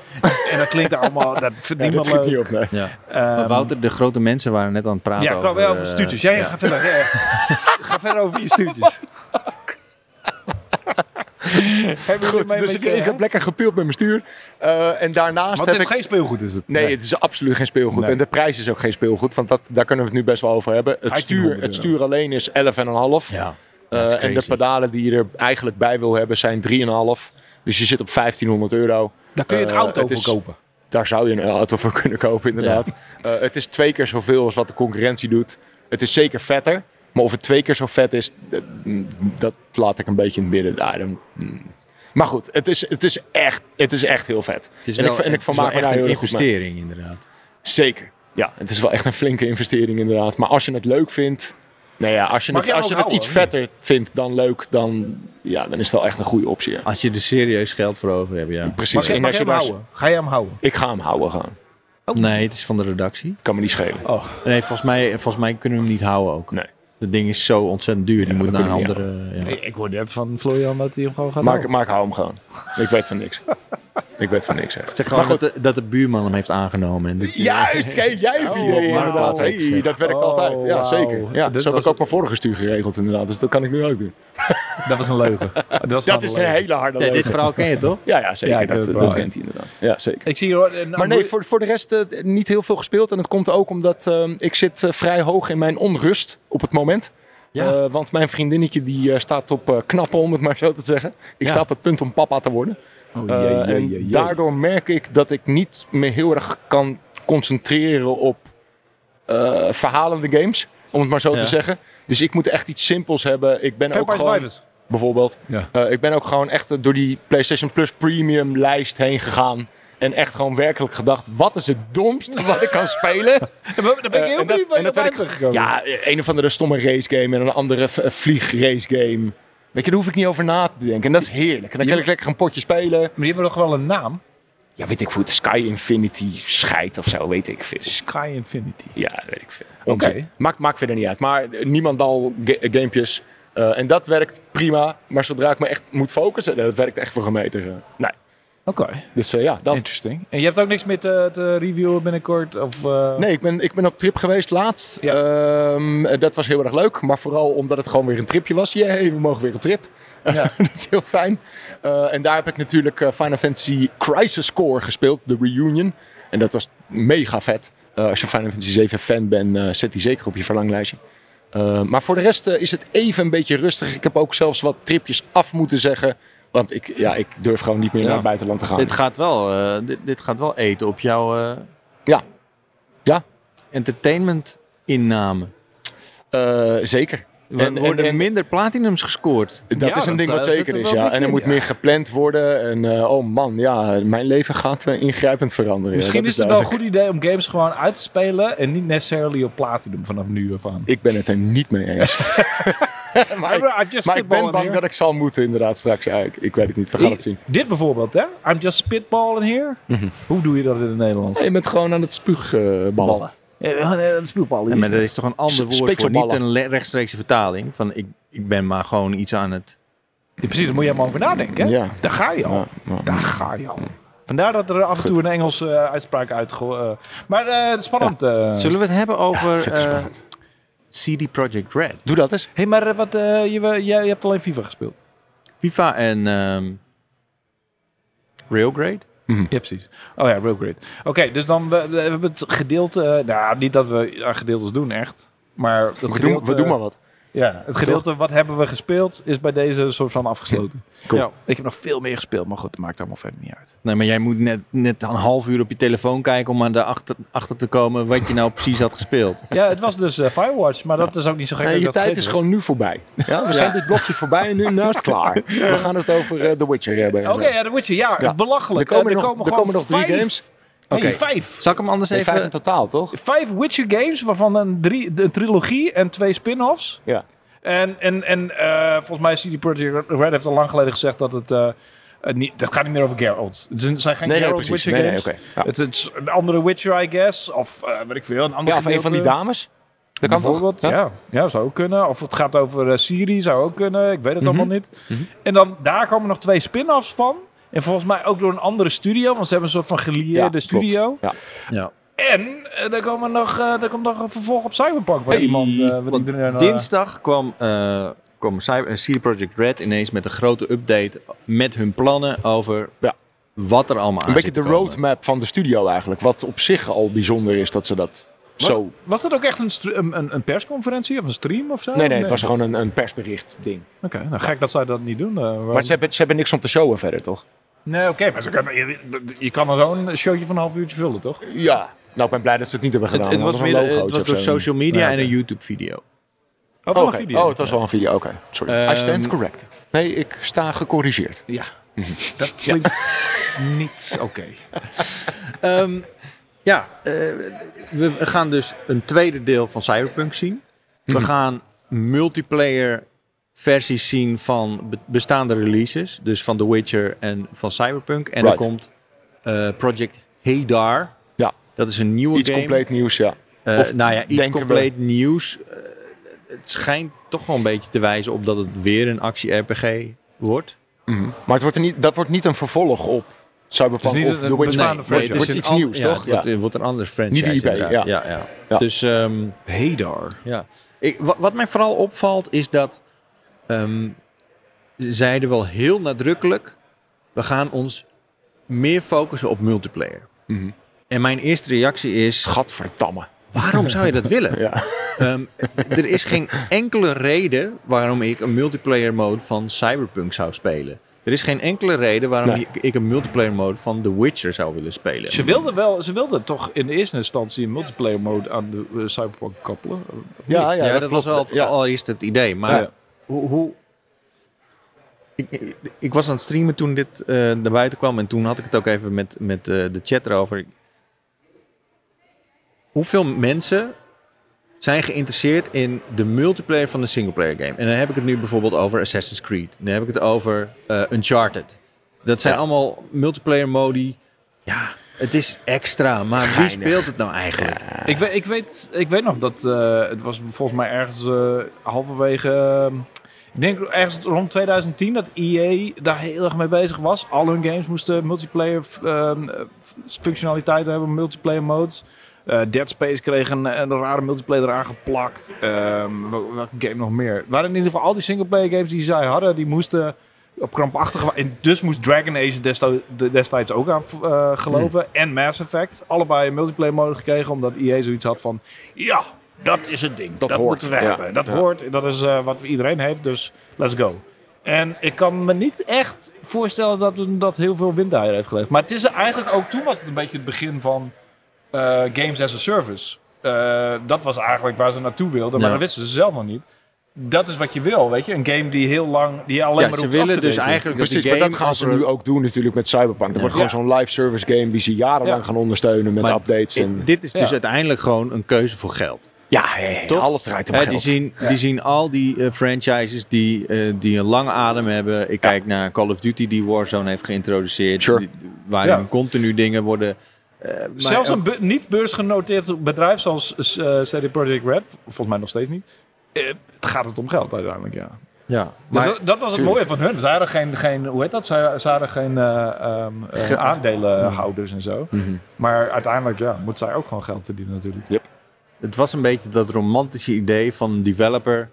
en dat klinkt allemaal... Dat vindt Ja, niemand leuk. niet op, nee. Ja. Ehm, Maar Wouter, de grote mensen waren net aan het praten ja, over... wel over eh, stuurtjes. Jij ja. ga verder. Ja. ga verder over je stuurtjes. Goed, dus ik, je, ik heb lekker gepild met mijn stuur. Eh, en daarnaast Want het is ik... geen speelgoed, is het? Nee, het is absoluut geen speelgoed. Nee. En de prijs is ook geen speelgoed, want dat, daar kunnen we het nu best wel over hebben. Het stuur, 1500 het stuur alleen is 11,5. Ja. Eh, en de pedalen die je er eigenlijk bij wil hebben zijn 3,5. Dus je zit op 1500 euro. Daar kun je een Eh, auto voor is- kopen. Daar zou je een auto voor kunnen kopen, inderdaad. Eh, het is twee keer zoveel als wat de concurrentie doet. Het is zeker vetter. Maar of het twee keer zo vet is, dat, dat laat ik een beetje in het midden. Ah, mm. Maar goed, het is, het, is echt, het is echt heel vet. Het is en wel, ik, en ik vermaak me daar een heel investering, inderdaad. Zeker. Ja, het is wel echt een flinke investering inderdaad. Maar als je het leuk vindt... Nou ja, als je Mag het, als je het iets vetter vindt dan leuk, dan, ja, dan is het wel echt een goede optie. ja. Als je er serieus geld voor over hebt, ja. Precies. Mag je, En mag als je je hem houden? Ga je hem houden? Ik ga hem houden gaan. Nee, het is van de redactie. Kan me niet schelen. Oh. Nee, volgens mij, volgens mij kunnen we hem niet houden ook. Nee. Dat ding is zo ontzettend duur. Die Ja, moet dat naar een andere... Ja. Ik, ik hoorde net van Florian dat hij hem gewoon gaat ik hou hem gewoon. Ik weet van niks. ik weet van niks. Zeg. Zeg gewoon dat de, dat de buurman hem heeft aangenomen. En dit- Juist, kijk, jij hebt Oh, inderdaad. Hey, dat werkt Oh, altijd. Ja, zeker. Ja, zo heb was- ik ook mijn vorige stuur geregeld inderdaad. Dus dat kan ik nu ook doen. Dat was een leugen. Dat, was Dat is een leugen. hele harde Nee, dit leugen. verhaal ken je toch? Ja, ja, zeker. Ja, dat, dat wel, kent hij inderdaad. Ja, zeker. Ik zie eh, nou, Maar nee, voor, voor de rest eh, niet heel veel gespeeld. En dat komt ook omdat eh, ik zit eh, vrij hoog in mijn onrust op het moment. Ja. Eh, want mijn vriendinnetje die eh, staat op eh, knappen, om het maar zo te zeggen. Ik Ja. sta op het punt om papa te worden. Oh, Eh, jee, jee, en jee, daardoor merk ik dat ik niet me heel erg kan concentreren op eh, verhalende games. Om het maar zo Ja. te zeggen. Dus ik moet echt iets simpels hebben. Ik ben ook gewoon, bijvoorbeeld, Ja. eh, ik ben ook gewoon echt door die PlayStation Plus Premium lijst heen gegaan. En echt gewoon werkelijk gedacht, wat is het domst wat ik kan spelen? Daar ben ik heel en dat- benieuwd waar en je dat werd ik- gekomen. Ja, een of andere stomme race game en een andere v- vlieg race game. Weet je, daar hoef ik niet over na te denken. En dat is heerlijk. En dan kan ik lekker een potje spelen. Maar die hebben nog wel een naam. ja, weet ik veel, Sky Infinity scheidt of zo, weet ik veel. Sky Infinity. Ja, weet ik veel. Oké. Onzin. Maakt, maakt verder niet uit. Maar niemand al ga- gamepjes. Eh, en dat werkt prima. Maar zodra ik me echt moet focussen, dat werkt echt voor gemeten. nee. Oké, Dus eh, ja, dat. interesting. En je hebt ook niks meer te, te reviewen binnenkort? Of, eh, Nee, ik ben, ik ben op trip geweest laatst. Ja. Ehm, eh, dat was heel erg leuk. Maar vooral omdat het gewoon weer een tripje was. Jee, we mogen weer op trip. Ja. dat is heel fijn. Eh, en daar heb ik natuurlijk Final Fantasy Crisis Core gespeeld. De reunion. En dat was mega vet. Als je Final Fantasy 7 fan bent, zet die zeker op je verlanglijstje. Maar voor de rest is het even een beetje rustig. Ik heb ook zelfs wat tripjes af moeten zeggen. Want ik, ja, ik durf gewoon niet meer Ja. naar het buitenland te gaan. Dit gaat wel, eh, dit, dit gaat wel eten op jouw eh, Ja. Ja. entertainment inname. Eh, zeker. Er En- worden en- en- minder platinums gescoord. Dat Ja, is een ding wat eh, zeker zit er is, ja. En er moet ja. meer gepland worden. En eh, oh man, ja, mijn leven gaat eh, ingrijpend veranderen. Misschien is het wel een goed idee om games gewoon uit te spelen en niet necessarily op platinum vanaf nu af aan. Ik ben het er niet mee eens. maar ik, maar ben bang here. dat ik zal moeten inderdaad straks. Ja, ik, ik weet het niet, we gaan het zien. Dit bijvoorbeeld, hè? I'm just spitballing here. Mhm. Hoe doe je dat in het Nederlands? Je bent gewoon aan het spuugballen. Ja, dat. Ja, maar er is toch een ander woord voor, niet een rechtstreekse vertaling. Van ik, ik ben maar gewoon iets aan het... Ja, precies, daar moet je helemaal over nadenken. Hè? Ja. Daar ga je al. Daar ga je al. Vandaar dat er af en toe een Engelse eh, uitspraak uitgegooid uh, Maar eh, spannend. eh. Zullen we het hebben over eh. CD Projekt Red? Doe dat eens. hey, maar eh, wat, eh, je, jij hebt alleen FIFA gespeeld. FIFA en ehm Railgrade? Ja, precies. Oh ja, real great. Oké, dus dan we, we hebben het gedeelte... nou, niet dat we aan gedeeltes doen, echt. Maar dat We doen, we doen maar wat. Ja, het gedeelte wat hebben we gespeeld is bij deze soort van afgesloten. Cool. Ja, ik heb nog veel meer gespeeld, maar goed, dat maakt allemaal verder niet uit. Nee, maar jij moet net, net een half uur op je telefoon kijken om aan de achter, achter te komen wat je nou precies had gespeeld. Ja, het was dus eh, Firewatch, maar dat is ook niet zo gek. Nee, dat je tijd is gewoon nu voorbij. Ja, we zijn dit blokje voorbij en nu is het klaar. We gaan het over eh, The Witcher hebben. Oké, ja, The Witcher, ja, Ja. belachelijk. Er komen Eh, nog- er komen nog drie games. Nee, Oké. vijf. Zal ik hem anders Nee, even... vijf in totaal, toch? Vijf Witcher games, waarvan een, drie, een trilogie en twee spin-offs. Ja. En, en, en eh, volgens mij is CD Projekt Red heeft al lang geleden gezegd dat het... eh, eh, niet, dat gaat niet meer over Geralt. Het zijn- geen Nee, Geralt. Witcher Nee, nee, games. oké. Ja. Het is een andere Witcher, I guess. Of weet ik veel, een andere Ja, of een van die dames. Dat kan toch? Bijvoorbeeld, ja. ja. zou ook kunnen. Of het gaat over Siri, zou ook kunnen. Ik weet het Mhm. allemaal niet. Mhm. En dan, daar komen nog twee spin-offs van. En volgens mij ook door een andere studio, want ze hebben een soort van gelieerde Ja, klopt. studio. Ja. Ja. En eh, er, komen nog, eh, er komt nog een vervolg op Cyberpunk, waar Hey, iemand... eh, eh, Dinsdag kwam, eh kwam Cyber, eh, CD Projekt Red ineens met een grote update met hun plannen over Ja. wat er allemaal aan Een beetje de roadmap van de studio eigenlijk. Wat op zich al bijzonder is dat ze dat Zo... Was dat ook echt een, een, een, persconferentie of een stream of zo? Nee, nee, het was gewoon een, een persbericht ding. Oké, nou gek dat zij dat niet doen. eh, waarom- Maar ze hebben, ze hebben niks om te showen verder, toch? Nee, oké, maar ze kunnen, je, je kan er zo'n showtje van een half uurtje vullen, toch? Ja. Nou, ik ben blij dat ze het niet hebben gedaan. het was, meer, het was door zo. social media Ja, en een YouTube video. Oh, Oké. van een video. Oh, het was wel een video. Oké, sorry. I Ehm, stand corrected. Nee, ik sta gecorrigeerd. Ja, dat klinkt niet oké. Ehm, ja, eh, we gaan dus een tweede deel van Cyberpunk zien. We Mhm. gaan multiplayer versies zien van be- bestaande releases. Dus van The Witcher en van Cyberpunk. En Right. er komt eh, Project Hadar. Ja. Dat is een nieuwe Iets game. compleet nieuws, ja. Eh, Of nou ja, iets we- compleet nieuws. Het schijnt toch wel een beetje te wijzen op dat het weer een actie-RPG wordt. Mhm. Maar het wordt er niet, dat wordt niet een vervolg op Cyberpunk Het is niet of een The Witcher. bestaande Nee, het een iets nieuws, toch? Het wordt, Ja. het wordt een andere franchise. IP, inderdaad. ja. ja, ja. Ja. Dus ehm, Hadar. ja. Ik, wat, wat mij vooral opvalt is dat ehm zeiden wel heel nadrukkelijk: we gaan ons meer focussen op multiplayer. Mhm. En mijn eerste reactie is: Gadverdamme. waarom zou je dat willen? Ja. Ehm, er is geen enkele reden waarom ik een multiplayer mode van Cyberpunk zou spelen. Er is geen enkele reden waarom Nee. ik, ik een multiplayer mode van The Witcher zou willen spelen. Ze wilden wel, ze wilden toch in de eerste instantie een multiplayer mode aan de eh, Cyberpunk koppelen. Ja, ja, Ja, dat, was het Ja. allereerst het idee. Maar Ja. hoe... hoe ik, ik, ik was aan het streamen toen dit eh, naar buiten kwam. En toen had ik het ook even met, met eh, de chat erover. Hoeveel mensen zijn geïnteresseerd in de multiplayer van de singleplayer game? En dan heb ik het nu bijvoorbeeld over Assassin's Creed. Dan heb ik het over eh, Uncharted. Dat zijn Ja. allemaal multiplayer modi Ja, het is extra, maar wie speelt het nou eigenlijk? Ik, weet, ik, weet, ik weet nog dat eh, het was volgens mij ergens eh, halverwege. ik denk ergens rond 2010 dat EA daar heel erg mee bezig was. Al hun games moesten multiplayer ehm, eh, functionaliteiten hebben, multiplayer modes. Eh, Dead Space kreeg een, een rare multiplayer eraan geplakt. Ehm, wel- welke game nog meer? Het waren in ieder geval al die singleplayer games die zij hadden, die moesten op krampachtige En dus moest Dragon Age destijds, destijds ook aan eh, geloven. En Mass Effect. Allebei een multiplayer mode gekregen. Omdat EA zoiets had van... Ja, dat is het ding. Dat, Dat hoort, moeten we ja. hebben. Dat Ja. hoort. Dat is eh, wat iedereen heeft. Dus let's go. En ik kan me niet echt voorstellen dat dat heel veel windeieren heeft geleverd. Maar het is eigenlijk ook... Toen was het een beetje het begin van eh, Games as a Service. Eh, dat was eigenlijk waar ze naartoe wilden. Maar Ja. dat wisten ze zelf nog niet. Dat is wat je wil, weet je. Een game die heel lang... Die alleen Ja, maar ze willen dus eigenlijk dat Precies, die maar dat gaan ze nu ook doen natuurlijk met Cyberpunk. Dat wordt Ja. gewoon zo'n live service game die ze jarenlang Ja. gaan ondersteunen met Maar updates. En... Dit is dus Ja. uiteindelijk gewoon een keuze voor geld. Ja, ja, Toch? alles draait om Hè, geld. die, zien, die zien al die eh, franchises die, die een lange adem hebben. Ik kijk naar Call of Duty die Warzone heeft geïntroduceerd. Sure. die- Ja. continu dingen worden... eh, maar Zelfs een niet beursgenoteerd bedrijf zoals eh CD Projekt Red, volgens mij nog steeds niet, eh, het gaat het om geld uiteindelijk, ja. Ja, Maar, dat, dat was het tuurlijk. mooie van hun. Ze hadden geen, geen hoe heet dat? Ze, ze hadden geen eh, ehm, eh, aandelenhouders en zo. Mhm. Maar uiteindelijk ja, moet zij ook gewoon geld verdienen natuurlijk. het was een beetje dat romantische idee van een developer...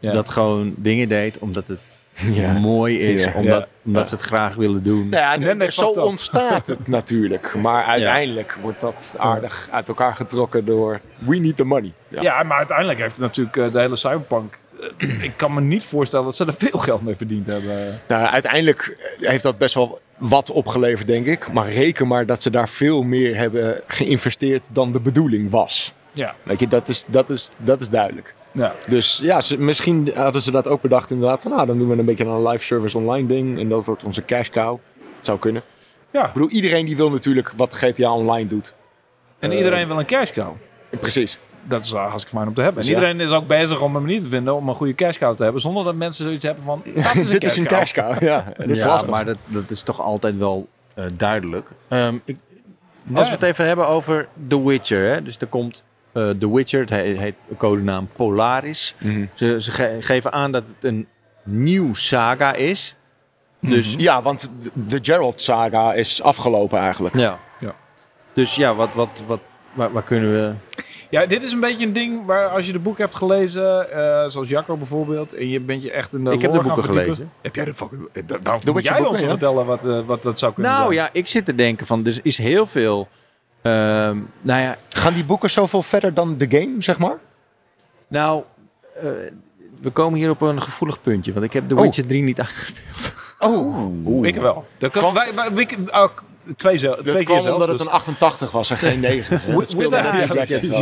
Ja. dat gewoon dingen deed omdat het Ja. mooi is. Ja. Omdat, Ja. omdat ze het graag willen doen. Nou ja, En dan de- is zo ontstaat het natuurlijk. Maar uiteindelijk wordt dat aardig uit elkaar getrokken door we need the money. Ja. Ja. maar uiteindelijk heeft natuurlijk eh, de hele Cyberpunk... eh, ik kan me niet voorstellen dat ze er veel geld mee verdiend hebben. Nou, uiteindelijk heeft dat best wel wat opgeleverd, denk ik. Maar reken maar dat ze daar veel meer hebben geïnvesteerd dan de bedoeling was. Ja, Weet je, dat is, dat is, dat is duidelijk. Ja. Dus ja, ze, misschien hadden ze dat ook bedacht inderdaad. Van, nou, dan doen we een beetje een live service online ding. En dat wordt onze cash cow. Het zou kunnen. ja. Ik bedoel, iedereen die wil natuurlijk wat GTA Online doet. En Eh, iedereen wil een cash cow. Precies. Dat is uh, hartstikke fijn om te hebben. Dus en ja. iedereen is ook bezig om een manier te vinden om een goede cash cow te hebben. Zonder dat mensen zoiets hebben van, dat is een Dit cash is een cow. cash cow. Ja, dat is ja, lastig. maar dat, dat is toch altijd wel eh, duidelijk. Ehm, ik, als we het even hebben over The Witcher. Hè? Dus er komt The Witcher, het heet, heet codenaam Polaris. Mhm. Ze, ze ge- geven aan dat het een nieuw saga is. Dus Ja, want de Gerald saga is afgelopen eigenlijk. ja. Ja. Dus ja, wat, wat, wat, waar, waar kunnen we... Ja, dit is een beetje een ding waar als je de boek hebt gelezen, eh, zoals Jacco bijvoorbeeld, en je bent je echt in de Ik heb de boeken gelezen. Heb jij de fucking... eh, Nou, nou Doe moet jij ons vertellen wat, eh, wat dat zou kunnen Nou zijn. ja, ik zit te denken van, er is heel veel... ehm, nou ja, Gaan die boeken zoveel verder dan de game, zeg maar? nou... eh, we komen hier op een gevoelig puntje. Want ik heb The Oh. Witcher 3 niet uitgespeeld. Oh, Ik wel. Dat kan, wij, wij, wij- ook twee, zel- twee Dat keer kwam zelfs. omdat het dus. een 88 was en geen 9. With- with dan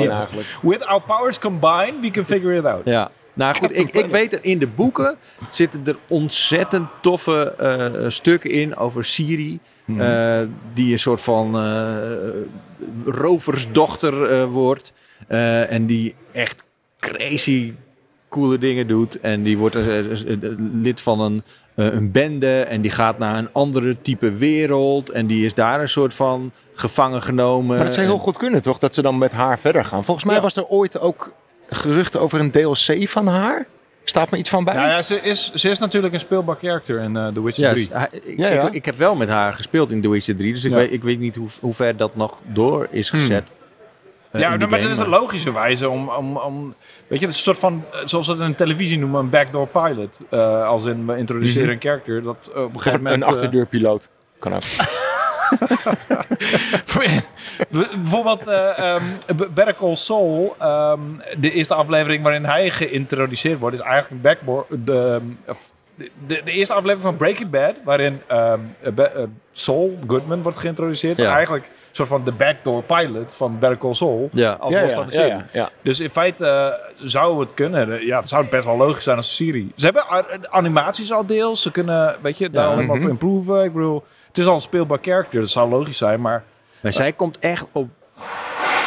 ja. eigenlijk. With our powers combined, we can figure it out. Ja. Nou goed, ik, ik weet dat in de boeken zitten er ontzettend toffe eh, stukken in over Siri. eh, die een soort van eh, roversdochter wordt. en die echt crazy coole dingen doet. En die wordt lid van een, een bende. En die gaat naar een andere type wereld. En die is daar een soort van gevangen genomen. Maar dat zou heel goed kunnen, toch? Dat ze dan met haar verder gaan. Volgens mij Ja. was er ooit ook geruchten over een DLC van haar. Staat me iets van bij? Nou ja, ze is, ze is natuurlijk een speelbaar character in eh The Witcher Ja, 3. hij- ik, Ja, ja. Ik, ik heb wel met haar gespeeld in The Witcher 3, dus ik, Ja. weet, ik weet niet hoe, hoe ver dat nog door is gezet. eh, Ja, maar dat is een logische wijze om, om, om... Weet je, het is een soort van... Zoals ze het in televisie noemen, een backdoor pilot. Eh, als in, we introduceren een character dat op een gegeven moment... een achterdeurpiloot. Kan ook. bijvoorbeeld ehm, B- Better Call Saul. ehm, de eerste aflevering waarin hij geïntroduceerd wordt... is eigenlijk een backboard... De, of de, de, de eerste aflevering van Breaking Bad... waarin ehm, Be- eh, Saul Goodman wordt geïntroduceerd... Ja. eigenlijk een soort van de backdoor pilot van Better Call Saul... Ja. Als Ja, los ja, van de ja, serie. ja, ja. Dus in feite eh, zou het kunnen. Ja, het zou best wel logisch zijn als een serie. Ze hebben animaties al deels. Ze kunnen, weet je, daar maar op Mhm. improven. Ik bedoel, het is al een speelbaar character. Dat zou logisch zijn, maar... Maar zij komt echt op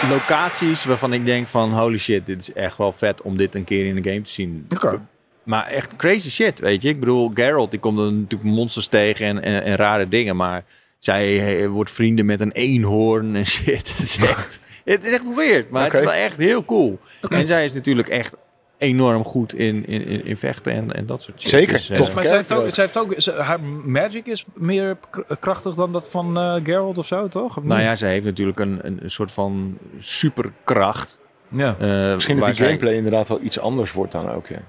locaties waarvan ik denk van holy shit, dit is echt wel vet om dit een keer in de game te zien. Oké. Maar echt crazy shit, weet je. Ik bedoel, Geralt die komt er natuurlijk monsters tegen en, en, en rare dingen, maar zij wordt vrienden met een eenhoorn en shit. Het is echt, het is echt weird, maar het is wel echt heel cool. En zij is natuurlijk echt enorm goed in, in, in, in vechten en, en dat soort shit. Zeker, Dus, eh. Maar zij heeft ook, zij heeft ook ze- haar magic is meer krachtig dan dat van eh Geralt of zo, toch? Of nou ja, zij heeft natuurlijk een, een, een soort van superkracht. ja. eh, Misschien dat waar die zij- gameplay inderdaad wel iets anders wordt dan ook, ja.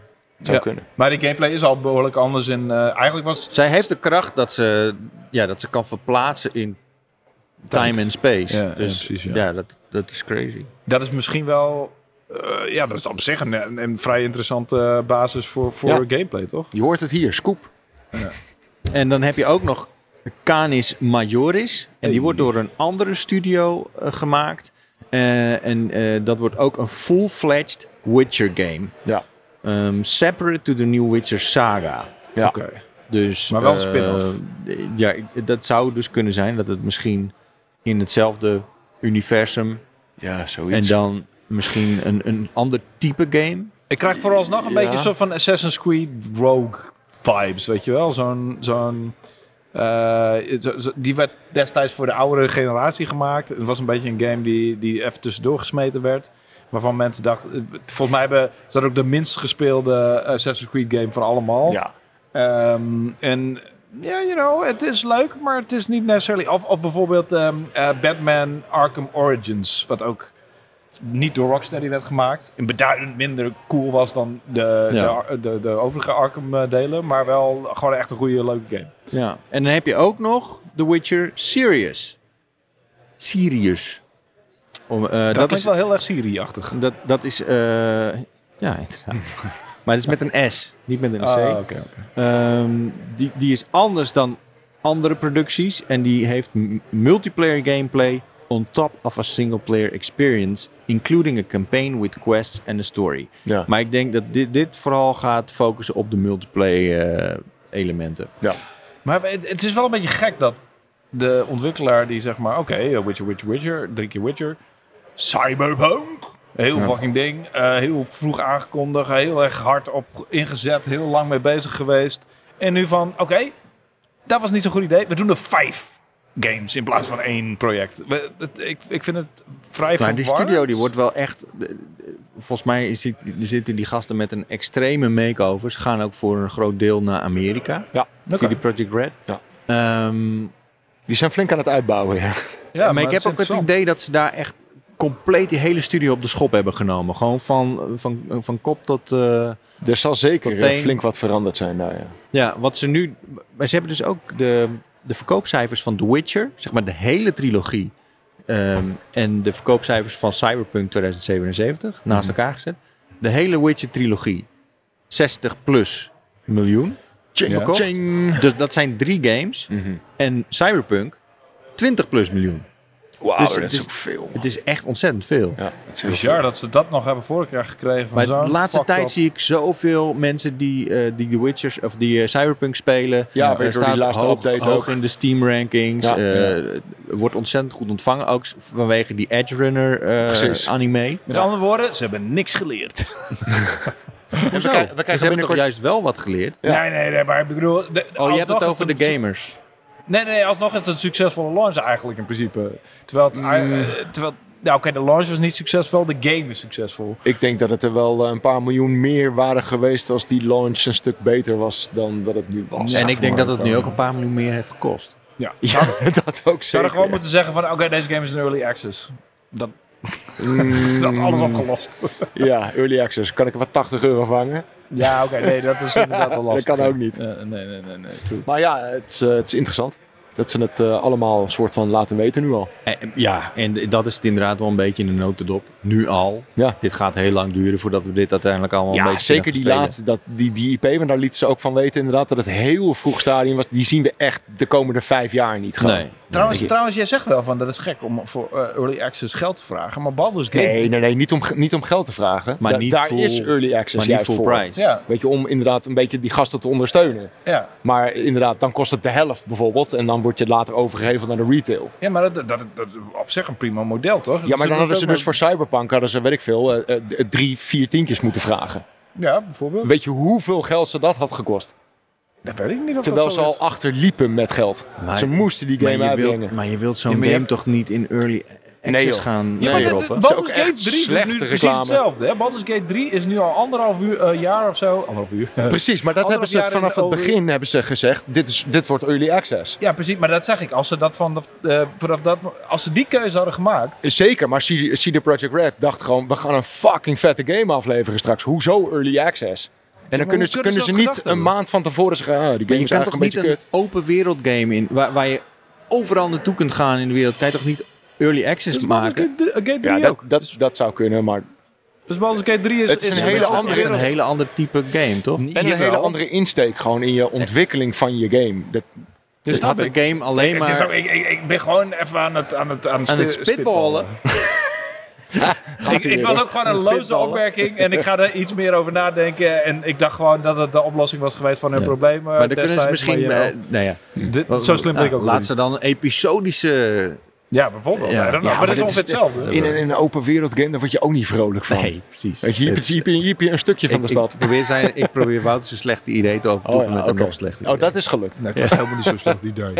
Zou Ja. kunnen. Maar die gameplay is al behoorlijk anders. En eh, eigenlijk was Zij heeft de kracht dat ze, ja, dat ze kan verplaatsen in time en space. Ja, ja, dus precies, ja, ja. dat, dat is crazy. dat is misschien wel. eh, ja, dat is op zich een, een, een vrij interessante basis voor, voor Ja. gameplay, toch? Je hoort het hier, Scoop. En dan heb je ook nog Canis Majoris. En die wordt door een andere studio eh, gemaakt. Eh, en eh, dat wordt ook een full-fledged Witcher game. Ja. Ehm, separate to the New Witcher saga. Ja. Oké. Dus, Maar wel een eh, spin-off. ja, dat zou dus kunnen zijn dat het misschien in hetzelfde universum Ja, en zoiets. dan misschien een, een ander type game. Ik krijg vooralsnog een Ja. beetje zo van Assassin's Creed Rogue vibes, weet je wel? Zo'n. zo'n eh, die werd destijds voor de oudere generatie gemaakt. Het was een beetje een game die, die even tussendoor gesmeten werd. Waarvan mensen dachten... eh, Volgens mij hebben, is dat ook de minst gespeelde Assassin's Creed game van allemaal. Ja. Ehm, en ja, you know, het is leuk, maar het is niet necessarily... Of, of bijvoorbeeld ehm, eh, Batman Arkham Origins, wat ook niet door Rocksteady werd gemaakt. En beduidend minder cool was dan de, Ja. de, de, de overige Arkham eh, delen, maar wel gewoon echt een goede, leuke game. Ja. En dan heb je ook nog The Witcher Sirius. Sirius. Om, eh, Dat, dat, klinkt is, wel heel erg Siri-achtig. dat, dat is... eh, ja, inderdaad. maar het is met een S, niet met een C. Ah, oké, oké. Ehm, die, die is anders dan andere producties. En die heeft multiplayer gameplay on top of a single player experience. Including a campaign with quests and a story. Ja. Maar ik denk dat dit, dit vooral gaat focussen op de multiplayer eh, elementen. Maar het, het is wel een beetje gek dat de ontwikkelaar die zeg maar, oké, eh, Witcher, Witcher, Witcher, drie keer Witcher, Cyberpunk, heel Ja. fucking ding, eh, heel vroeg aangekondigd, heel erg hard op ingezet, heel lang mee bezig geweest. En nu van, oké, dat was niet zo'n goed idee, we doen er vijf games in plaats van één project. We- het- ik, ik vind het vrij Maar die verwarrend. studio die wordt wel echt... Volgens mij zit, zitten die gasten met een extreme makeover. Ze gaan ook voor een groot deel naar Amerika. Ja. Oké. CD Projekt Red. Ja. Ehm, Die zijn flink aan het uitbouwen, ja. Ja, maar ik heb ook het idee dat ze daar echt compleet die hele studio op de schop hebben genomen. Gewoon van, van, van kop tot... eh, Er zal zeker eh, flink wat veranderd zijn daar, ja. ja, wat ze nu... Maar ze hebben dus ook de, de verkoopcijfers van The Witcher. Zeg maar de hele trilogie. ehm, en de verkoopcijfers van Cyberpunk 2077 naast Mhm. elkaar gezet. De hele Witcher trilogie. 60 plus miljoen. Ching, Ja. ching. Dus dat zijn drie games. Mhm. En Cyberpunk 20 plus miljoen. Wauw, Dus dat is ook veel. Het is echt ontzettend veel. Ja, het is Bizar dat ze dat nog hebben voor elkaar gekregen. Van Maar de laatste tijd up- zie ik zoveel mensen die, eh, die The Witchers of die eh, Cyberpunk spelen. Ja, Eh, je, door die laatste hoog, update hoog ook. in de Steam rankings. Ja, eh, Wordt ontzettend goed ontvangen. Ook vanwege die Edge Runner eh. Met anime. Ja. andere woorden, ze hebben niks geleerd. We krijgen- we krijgen hebben toch juist wel wat geleerd? Ja. Nee, nee, nee, maar ik bedoel... de- Oh, je hebt het over de gamers. Nee, nee, alsnog is het een succesvolle launch eigenlijk in principe. Terwijl, het, Mm. eh, terwijl nou oké, de launch was niet succesvol, de game is succesvol. Ik denk dat het er wel eh, een paar miljoen meer waren geweest als die launch een stuk beter was dan dat het nu was. en ik denk dat het nu ook een paar miljoen meer heeft gekost. Ja, Ja, dat ook Zou zeker. er gewoon ja. moeten zeggen van, oké, deze game is een early access. Dat, Mm, dat alles opgelost. Ja, early access. Kan ik er wat 80 euro vangen? Ja, oké, nee, dat is inderdaad wel lastig. Dat kan ook niet. Eh, nee, nee, nee, nee, true. Maar ja, het is, eh, het is interessant. Dat ze het eh, allemaal een soort van laten weten nu al. Ja, en dat is het inderdaad wel een beetje in de notendop. Nu al. Ja. Dit gaat heel lang duren voordat we dit uiteindelijk allemaal een Ja, beetje zeker die laatste, dat, die, die IP, want daar lieten ze ook van weten inderdaad dat het heel vroeg stadium was. Die zien we echt de komende vijf jaar niet gaan. Nee. Trouwens, Nee. trouwens, jij zegt wel van, dat is gek om voor eh, early access geld te vragen. Maar Baldur's Gate... Nee, nee, nee, niet om, niet om geld te vragen. Maar Da- niet daar full- is early access maar niet juist full voor. price. Ja, Weet je, om inderdaad een beetje die gasten te ondersteunen. ja. Maar inderdaad, dan kost het de helft bijvoorbeeld. En dan wordt je later overgeheveld naar de retail. ja maar dat, dat, dat is op zich een prima model, toch? Ja, maar dan hadden ze dus voor Hadden ze, weet ik veel, eh, eh, drie, vier tientjes moeten vragen. Ja, bijvoorbeeld. Weet je hoeveel geld ze dat had gekost? Dat weet ik niet of Terwijl dat ze al achterliepen met geld. Maar- ze moesten die game maar, uitbrengen. wilt, maar je wilt zo'n Ja, game hebt- toch niet in early Nee, joh. gaan Nee, maar de Dat is Baldur's ook Gate echt 3 doet slechte nu precies reclame. hetzelfde. Hè? Baldur's Gate 3 is nu al anderhalf uur, eh, jaar of zo. Anderhalf uur. Precies, maar dat hebben ze vanaf het begin hebben ze gezegd, dit, is, dit wordt early access. Ja, precies. Maar dat zeg ik. Als ze dat van de, eh, vanaf dat, als ze die keuze hadden gemaakt. Zeker, maar CD CD Projekt Red dacht gewoon, we gaan een fucking vette game afleveren straks. Hoezo early access? En dan kunnen ze, kunnen kunnen ze niet een maand van tevoren zeggen, ah, die game Maar je is kan eigenlijk toch een niet beetje een kut. open wereld game in, waar, waar je overal naartoe kunt gaan in de wereld. Kan je toch niet early access Dus maken? Gate, drie- Gate 3 Ja, dat, ook. dat, dat zou kunnen, maar Dus Baldur's Gate 3 is, Het is een hele Het andere een hele ander type game, toch? en een Jawel. hele andere insteek gewoon in je ontwikkeling van je game. Dat, Dus snap had de ik. game alleen Het is maar... ook- ik, ik, ik ben gewoon even aan het, aan het, aan Aan het spi- spitballen. ik, het was ook gewoon een loze opmerking en ik ga er iets meer over nadenken. En ik dacht gewoon dat het de oplossing was geweest van hun Ja. problemen. Maar dan kunnen ze misschien... maar, eh, nou ja, zo slim ben ik nou, ook Laat ze dan een episodische... Ja, bijvoorbeeld. Ja. Ja, maar dat is ongeveer hetzelfde. in, een, in een open wereld game, daar word je ook niet vrolijk van. Nee, precies. Weet je, hier, hier, hier heb je een stukje van ik, de ik stad. probeer zijn, ik probeer Wout zijn slechte idee te overdoen Oh, ja, met een oké. nog slechter Oh, dat is gelukt. Nee, het was helemaal niet zo'n slecht idee.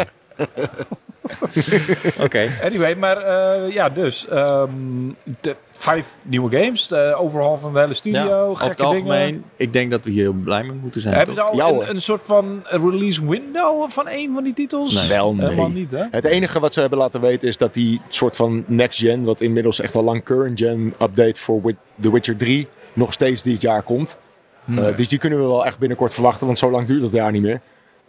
Oké. Anyway, maar eh, ja, dus. ehm, de, vijf nieuwe games. De overhaul van de hele studio. Ja, over gekke het algemeen, dingen. ik denk dat we hier heel blij mee moeten zijn. Hebben ze al Ja, een, een soort van release window van een van die titels? Nee. Wel, nee. Helemaal niet, hè? Het enige wat ze hebben laten weten is dat die soort van next gen, wat inmiddels echt al lang current gen update voor The Witcher 3 nog steeds dit jaar komt. Eh, dus die kunnen we wel echt binnenkort verwachten, want zo lang duurt het jaar niet meer.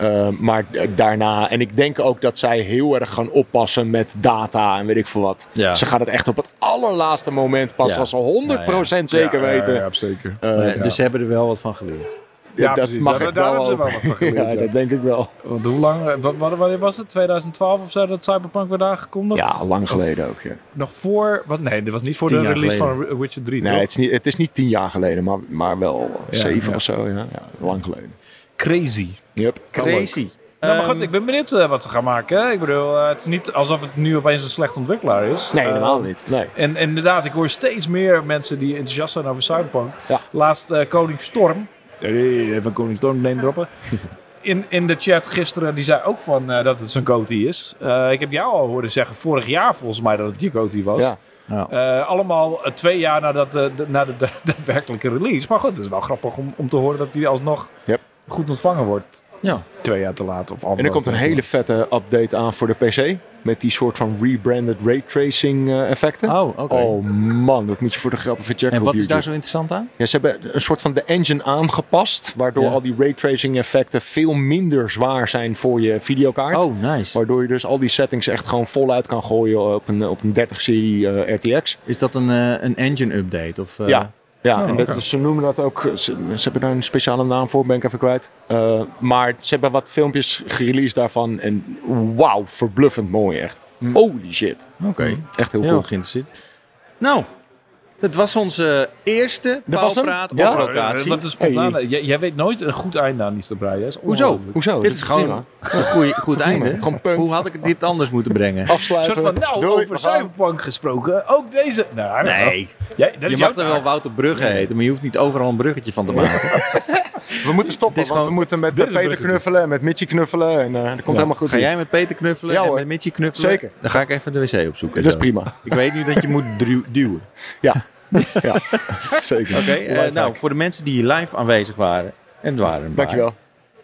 Eh, maar daarna, en ik denk ook dat zij heel erg gaan oppassen met data en weet ik veel wat. Ja. Ze gaan het echt op het allerlaatste moment pas Ja. als ze 100% zeker Ja, weten. Ja, ja, zeker. Eh. Dus ze hebben er wel wat van geleerd. Ja, dat precies. mag Daar- ik daar wel hebben ze wel wat van geleerd, ja, dat denk ik wel. Want hoe lang, eh, wat, wat, wanneer was het? 2012 of zo dat Cyberpunk werd aangekondigd? Ja, lang geleden ook. Ja. Nog voor, wat, nee, dit was niet voor Tien de release geleden. van Witcher 3, Nee, toch? het is, niet, het is niet tien jaar geleden, maar, maar wel Ja, zeven ja. of zo. Ja. Ja, lang geleden. Crazy. Yep. Crazy. Nou, maar Ehm, goed, ik ben benieuwd eh, wat ze gaan maken. hè. Ik bedoel, eh, het is niet alsof het nu opeens een slecht ontwikkelaar is. Nee, helemaal niet. Nee. En, en inderdaad, ik hoor steeds meer mensen die enthousiast zijn over Cyberpunk. Ja. Laatst eh, Koning Storm. Even Koning Storm name droppen. In, in de chat gisteren, die zei ook van eh, dat het zijn goatee is. Eh, ik heb jou al horen zeggen, vorig jaar volgens mij, dat het je goatee was. Ja. Ja. Eh, allemaal twee jaar nadat de, de, na de, de, daadwerkelijke release. Maar goed, het is wel grappig om, om te horen dat hij alsnog Yep. Goed ontvangen wordt. Ja. Twee jaar te laat. Of En er komt een hele vette update aan voor de PC. Met die soort van rebranded raytracing eh, effecten. Oh, oké. Oh man, dat moet je voor de grap even checken en wat is daar zo interessant aan? Ja, ze hebben een soort van de engine aangepast. Waardoor Ja. al die raytracing effecten veel minder zwaar zijn voor je videokaart. Oh, nice. Waardoor je dus al die settings echt gewoon voluit kan gooien op een, op een 30-serie RTX. Is dat een, eh, een engine update? Of, eh, Ja. Ja, Oh, en dat, ze noemen dat ook, ze, ze hebben daar een speciale naam voor, ben ik even kwijt. Eh, maar ze hebben wat filmpjes gereleased daarvan en wauw, verbluffend mooi echt. Hm. Holy shit. Oké. Echt heel Heel cool. geïnteresseerd. Nou, het was onze eerste Ja. op locatie. Wat is spontaan? Jij, jij weet nooit een goed einde aan iets te breien. Hoezo? Hoezo? Dit is gewoon prima. een goeie, goed einde. Gewoon punt. Hoe had ik dit anders moeten brengen? Een Afsluiten. soort van, nou, Doei, over. Cyberpunk gesproken. Ook deze. Nou. Nee, Jij, dat is je mag er wel Wouter Brugge heten, maar je hoeft niet overal een bruggetje van te maken. We moeten stoppen, want we moeten met is Peter knuffelen en met Mitchie knuffelen. En eh, dat komt helemaal goed. Ga in. jij met Peter knuffelen Ja, en hoor. met Mitchie knuffelen? Zeker. Dan ga ik even de wc opzoeken. Dat is prima. Ik weet nu dat je moet duwen. Ja. ja. Zeker. Oké, eh, nou voor de mensen die hier live aanwezig waren, en het waren Dankjewel.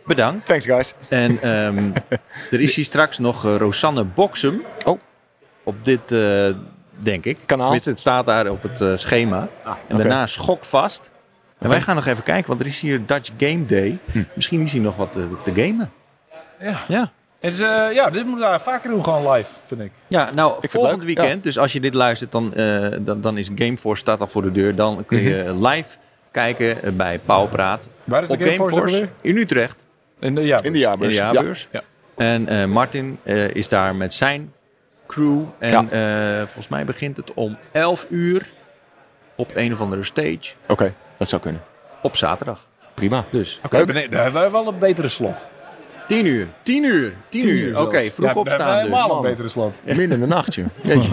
Bedankt. Thanks guys. En ehm, er is hier straks nog eh, Rosanne Boksem. Oh. Op dit, eh, denk ik. Kanaal. Tenminste, het staat daar op het eh, schema. en oké. daarna schokvast. En wij gaan nog even kijken, want er is hier Dutch Game Day. Misschien is hier nog wat te, te gamen. Ja. Ja. Het is, eh, ja, dit moeten we vaker doen, gewoon live, vind ik. Ja, nou, volgend weekend, dus als je dit luistert, dan, eh, dan, dan is Gameforce staat al voor de deur. Dan kun je live kijken eh, bij Pauwpraat Waar is de op Gameforce in Utrecht. In de, ja, In de jaarbeurs. in de Ja. jaarbeurs. Ja. En eh, Martin eh, is daar met zijn crew. En eh, volgens mij begint het om 11 uur op een of andere stage Oké, dat zou kunnen. op zaterdag. Prima. Dus Oké, daar hebben wij wel een betere slot. 10 uur. 10 uur. 10 Tien uur. uur Oké, vroeg Ja, we opstaan hebben dus. helemaal Oké, een betere slot. Midden in de nacht, joh. Jeetje.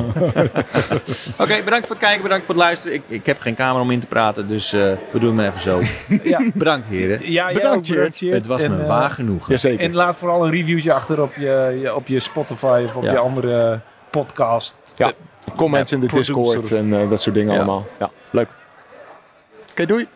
bedankt voor het kijken. Bedankt voor het luisteren. Ik, ik heb geen camera om in te praten, dus eh, we doen het maar even zo. Ja, Bedankt heren. ja Bedankt, ook, bedankt. Het was En, me eh, waar. Jazeker. En laat vooral een reviewtje achter op je, je- op je Spotify of op Ja. je andere podcast. Ja. Comments in de. Discord en eh, dat soort dingen Ja. allemaal. Ja, leuk. Oké, doei.